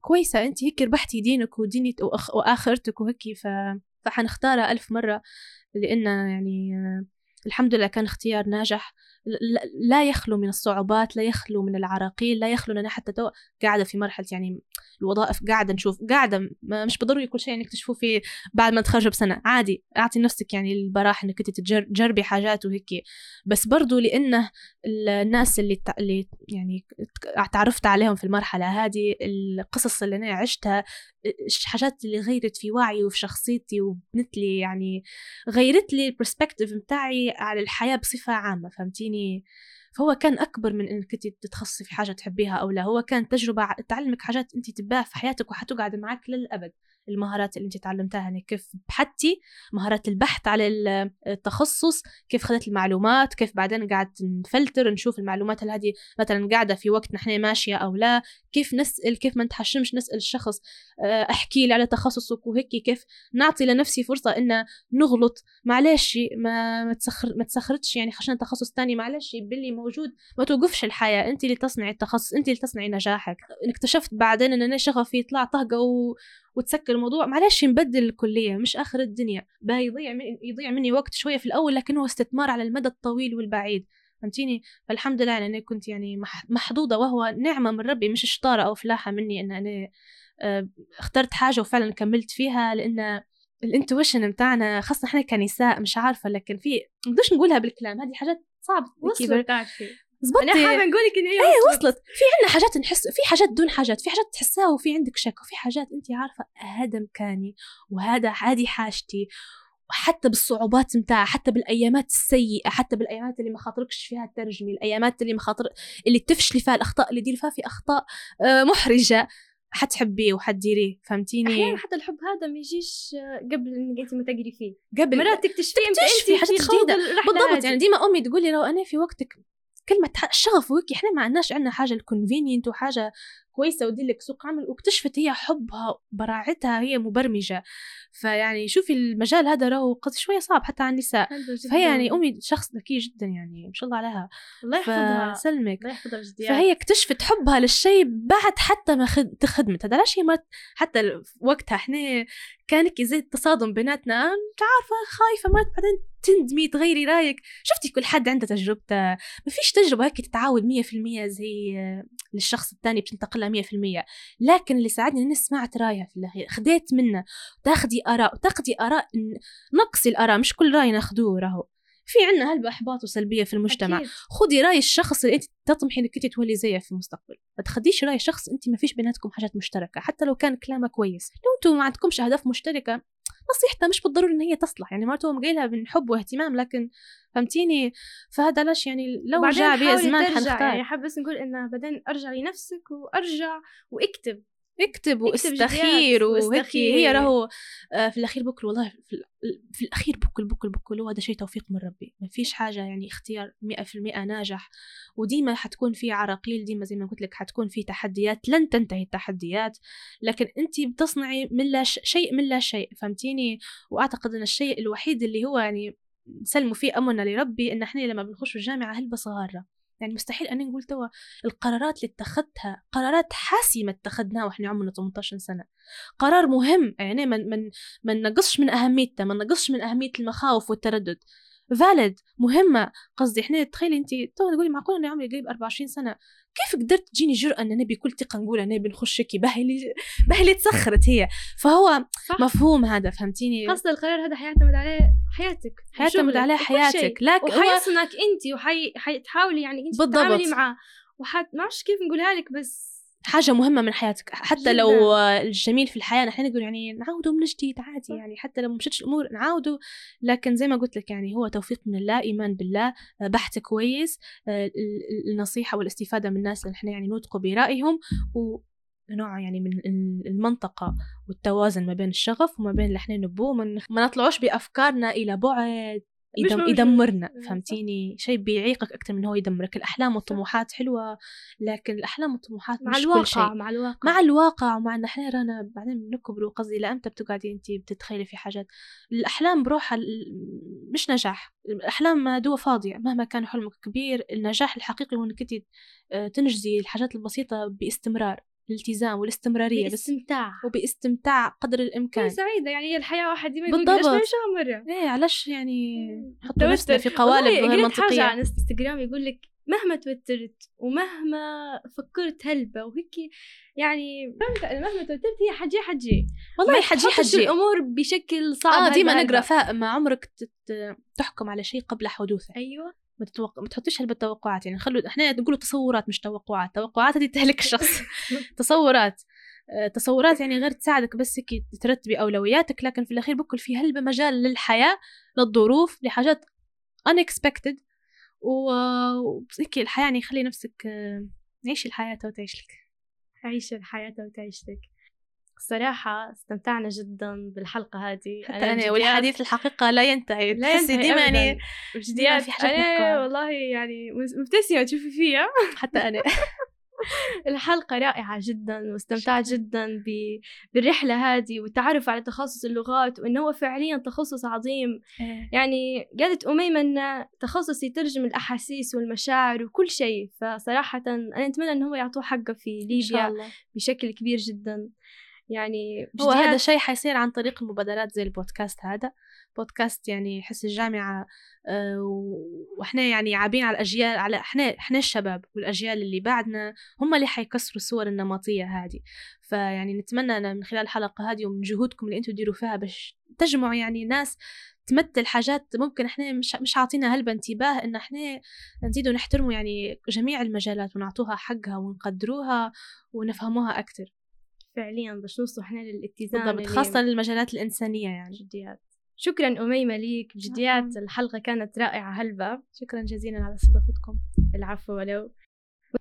كويسة. أنت هيك ربحتي دينك وديني وآخرتك وهيك. ف... فحنختارها ألف مرة لأن يعني الحمد لله كان اختيار ناجح. لا يخلو من الصعوبات لا يخلو من العراقيل لا يخلو أنا حتى تو قاعدة في مرحلة يعني الوظائف قاعدة نشوف قاعدة مش بالضروري كل شيء انك تشوفوا فيه بعد ما تخرجوا بسنة. عادي أعطي نفسك يعني البراح إنك أنت تجربي حاجات وهيك. بس برضو لأنه الناس اللي اللي يعني تعرفت عليهم في المرحلة هذه القصص اللي أنا عشتها الحاجات اللي غيرت في وعي وفي شخصيتي وبنت لي يعني غيرت لي البرسبكتيف متاعي على الحياة بصفة عامة فهمتيني؟ فهو كان أكبر من إنك أنت تتخصصي في حاجة تحبيها أو لا هو كان تجربة تعلمك حاجات أنت تباها في حياتك وحتقعد معك للأبد. المهارات اللي انت تعلمتها يعني كيف بحثتي مهارات البحث على التخصص كيف خذت المعلومات كيف بعدين قاعد نفلتر نشوف المعلومات اللي هذه مثلا قاعدة في وقت نحن ماشية أو لا كيف نسأل كيف ما نتحشمش نسأل الشخص آه، أحكي لي على تخصصك وهيك كيف نعطي لنفسي فرصة إن نغلط. معلش ما ما تسخر ما تسخرتش يعني عشان تخصص تاني معلش باللي موجود ما توقفش الحياة. انت اللي تصنعي التخصص انت اللي تصنعي نجاحك. اكتشفت بعدين إن أنا شغفي يطلع طهقة و... وتسكر الموضوع معلش نبدل الكلية مش آخر الدنيا. باه يضيع من يضيع مني وقت شوية في الأول لكن هو استثمار على المدى الطويل والبعيد. فهمتيني؟ فالحمد لله أنا كنت يعني محظوظة وهو نعمة من ربي مش شطارة أو فلاحة مني أن أنا آه، اخترت حاجة وفعلا كملت فيها لأن الانتويشن بتاعنا خاصة إحنا كنساء مش عارفة لكن في نقدرش نقولها بالكلام هذه حاجات صعبة.
وصلت
زبطتي
أنا حابة نقول لك إن هي
إيه وصلت. في عندنا حاجات نحس في حاجات دون حاجات في حاجات تحسها وفي عندك شك وفي حاجات انت عارفة هذا مكاني وهذا هذه حاجتي وحتى بالصعوبات متاعها حتى بالأيامات السيئة حتى بالأيامات اللي ما خاطركش فيها الترجمة الأيامات اللي ما خاطر اللي تفشلي فيها الأخطاء اللي دير فيها في أخطاء آه، محرجة. حتحبيه وحتديريه فهمتيني؟
أحيانا حتى الحب هذا ما يجيش قبل انك انت ما تقري فيه.
قبل.
مرات تكتشفي
أنت حاجات جديدة بالضبط. يعني ديما أمي تقول لي لو أنا في وقتك كلمة الشغف وهيك إحنا ما عندناش عندنا حاجة الكونفينينت وحاجة كويسة ودي لك سوق عمل واكتشفت هي حبها براعتها هي مبرمجة. فيعني شوفي المجال هذا راهو قد شوية صعب حتى على النساء. فهي يعني أمي شخص ذكي جدا يعني ما شاء الله عليها.
الله يحفظها.
سلمك
الله يحفظها
فهي اكتشفت حبها للشيء بعد حتى ما خد... خدمت هذا علاش هي ما حتى وقتها إحنا كان زي التصادم بيناتنا. انت عارفة خايفة ما بعدين تندمي تغيري رأيك. شفتي كل حد عنده تجربته. ما فيش تجربة هيك تتعاود مية في المية زي للشخص الثاني مية في المية. لكن اللي ساعدني إني سمعت رايها في الأخير خديت منه تاخدي آراء وتاخدي آراء نقصي الآراء مش كل رأي ناخذوه راهو. في عنا هلبة إحباط وسلبية في المجتمع. أكيد. خدي رأي الشخص اللي أنت تطمحي إنك أنت تولي زيه في المستقبل. ما تخديش رأي شخص أنت ما فيش بيناتكم حاجات مشتركة حتى لو كان كلامه كويس. لو أنتم ما عندكمش أهداف مشتركة نصيحته مش بالضروري إن هي تصلح يعني مرته قايلها من حب واهتمام لكن فهمتيني؟ فهذا ليش يعني لو جاء بي زمان حنختار
يعني حاب بس نقول إنه بعدين أرجع لنفسك وأرجع وأكتب.
اكتب واستخير وهيك هي راهو آه، في الأخير بكل والله في الأخير بكل بكل بكل هو هذا شيء توفيق من ربي. ما فيش حاجة يعني اختيار مئة في المئة ناجح. وديما حتكون في عراقيل ديما زي ما قلت لك حتكون في تحديات لن تنتهي التحديات. لكن انت بتصنعي من لا شيء من لا شيء فهمتيني؟ وأعتقد أن الشيء الوحيد اللي هو يعني نسلموا فيه أمرنا لربي إن إحنا لما بنخش الجامعة هلبة صغار يعني مستحيل أنا نقول توا القرارات اللي اتخذتها قرارات حاسمة اتخذناها وإحنا عمرنا 18 سنة. قرار مهم يعني من من ما نقصش من أهميته ما نقصش من أهمية المخاوف والتردد. فاليد مهمة. قصدي إحنا تخيلي انت تو تقولي معقول أنا عمري قريب 24 سنة كيف قدرت تجيني جرأة إن أنا بكل ثقة نقول أنا بنخش هيك بهلي بهلي تسخرت هي؟ فهو صح. مفهوم هذا فهمتيني؟
خاصة القرار هذا حيعتمد عليه حياتك
حيعتمد عليه حياتك.
لكن وحيصنك انت وحتحاولي يعني انت تتعاملي معاه وحت ما كيف نقولها لك بس
حاجة مهمة من حياتك. حتى جداً. لو الجميل في الحياة نحن نقول يعني نعاودوا من جديد عادي يعني. حتى لو مشتش الأمور نعاودوا لكن زي ما قلت لك يعني هو توفيق من الله إيمان بالله بحث كويس النصيحة والاستفادة من الناس اللي نحن يعني نوثقوا برأيهم و نوع يعني من المنطقة والتوازن ما بين الشغف وما بين اللي إحنا نبوه ما نطلعوش بأفكارنا إلى بعد يدم يدمرنا فهمتيني؟ شيء بيعيقك أكثر من هو يدمرك. الأحلام والطموحات حلوة لكن الأحلام والطموحات
مع مش الواقع كل شيء. مع الواقع.
مع الواقع ومع إن إحنا رانا بعدين بنكبر قصدي لامتى بتقعدي انت بتتخيلي في حاجات. الأحلام بروحها مش نجاح. الأحلام دوا فاضية. مهما كان حلمك كبير النجاح الحقيقي هو إنك انت آه، تنجزي الحاجات البسيطة باستمرار. الالتزام والاستمرارية بس
باستمتاع.
وباستمتاع قدر الإمكان.
هي سعيدة يعني هي الحياة واحد ديما يقول
بالضبط.
ليش ما مرة
إيه علاش يعني
توتر.
نفسنا في قوالب غير
حاجة
منطقية.
على انستغرام يقول لك مهما توترت ومهما فكرت هلبة وهيك يعني فهمت مهما توترت هي حجي حجي
والله
ما
حجي حجي
الأمور بشكل صعب
آه ديما. فا ما عمرك تحكم على شيء قبل حدوثه.
أيوه.
ما, تتوق... ما تحطيش هلبة توقعات يعني خلوا إحنا نقولوا تصورات مش توقعات توقعات هذه تهلك (laughs) الشخص. تصورات. آه، تصورات يعني غير تساعدك بس هيك ترتبي أولوياتك لكن في الأخير بكل في هلبة مجال للحياة للظروف لحاجات unexpected و- وهيك الحياة يعني خلي نفسك آه، عيشي الحياة وتعيش لك.
عيش الحياة وتعيش لك. الصراحة استمتعنا جدا بالحلقة هذه
حتى أنا
بجديات-
والحديث الحقيقة لا ينتهي
لا
تحسي
ينتهي
ديما. يعني
بجديات
في حاجات
أنا
نحكوها.
والله يعني مبتسمة تشوفي فيها (laughs)
حتى أنا (laughs)
الحلقة رائعة جدا واستمتعت. جدا. بالرحلة هذه والتعرف على تخصص اللغات وإنه هو فعليا تخصص عظيم يعني قالت أميمة أن تخصص يترجم الأحاسيس والمشاعر وكل شيء فصراحة أنا أتمنى أنه هو يعطوه حقه في ليبيا
الله
بشكل كبير جدا يعني
هو هذا الشيء حيصير عن طريق المبادرات زي البودكاست هذا. بودكاست يعني حس الجامعة آه، وإحنا يعني عابين على الأجيال على إحنا إحنا الشباب والأجيال اللي بعدنا هم اللي حيكسروا الصور النمطية هذه. فيعني نتمنى أنا من خلال الحلقة هذه ومن جهودكم اللي أنتم تديروا فيها باش تجمعوا يعني ناس تمثل حاجات ممكن إحنا مش مش عاطينا هلبة انتباه إن إحنا نزيدوا نحترموا يعني جميع المجالات ونعطوها حقها ونقدروها ونفهموها أكثر
فعليا باش نوصلوا إحنا للاتزان
بالضبط خاصة للمجالات الإنسانية يعني.
بجديات شكرا أميمة ليك بجديات
عفواً.
الحلقة كانت رائعة هلبة
شكرا جزيلا على استضافتكم.
العفو ولو.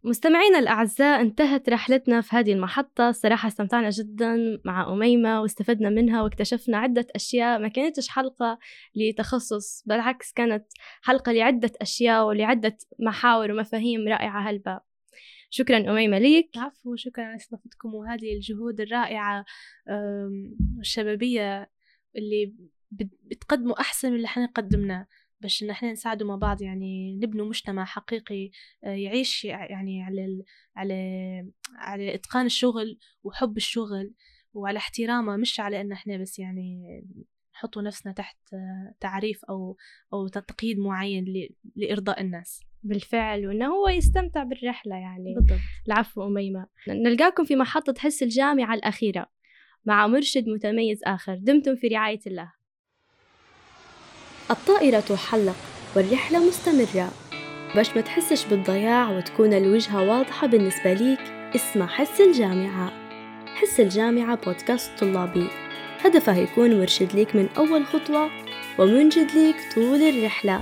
مستمعينا الأعزاء انتهت رحلتنا في هذه المحطة. صراحة استمتعنا جدا مع أميمة واستفدنا منها واكتشفنا عدة أشياء ما كانتش حلقة لتخصص بالعكس كانت حلقة لعدة أشياء ولعدة محاور ومفاهيم رائعة هلبة شكرا أميمة ليك
العفو شكرا على استضافتكم وهذه الجهود الرائعة والشبابية اللي بت- بتقدموا أحسن من اللي إحنا قدمناه باش إن إحنا نساعدوا مع بعض يعني نبنوا مجتمع حقيقي آه، يعيش يعني على. على على إتقان الشغل وحب الشغل وعلى احترامه مش على إن إحنا بس يعني نحطوا نفسنا تحت تعريف أو أو تقييد معين. لإرضاء الناس.
بالفعل وإنه هو يستمتع بالرحلة يعني.
بالضبط.
العفو أميمة. نلقاكم في محطة حس الجامعة الأخيرة مع مرشد متميز آخر. دمتم في رعاية الله. الطائرة تحلق والرحلة مستمرة. باش ما تحسش بالضياع وتكون الوجهة واضحة بالنسبة ليك. اسمع حس الجامعة. حس الجامعة بودكاست طلابي. هدفه يكون مرشد ليك من أول خطوة ومنجد ليك طول الرحلة.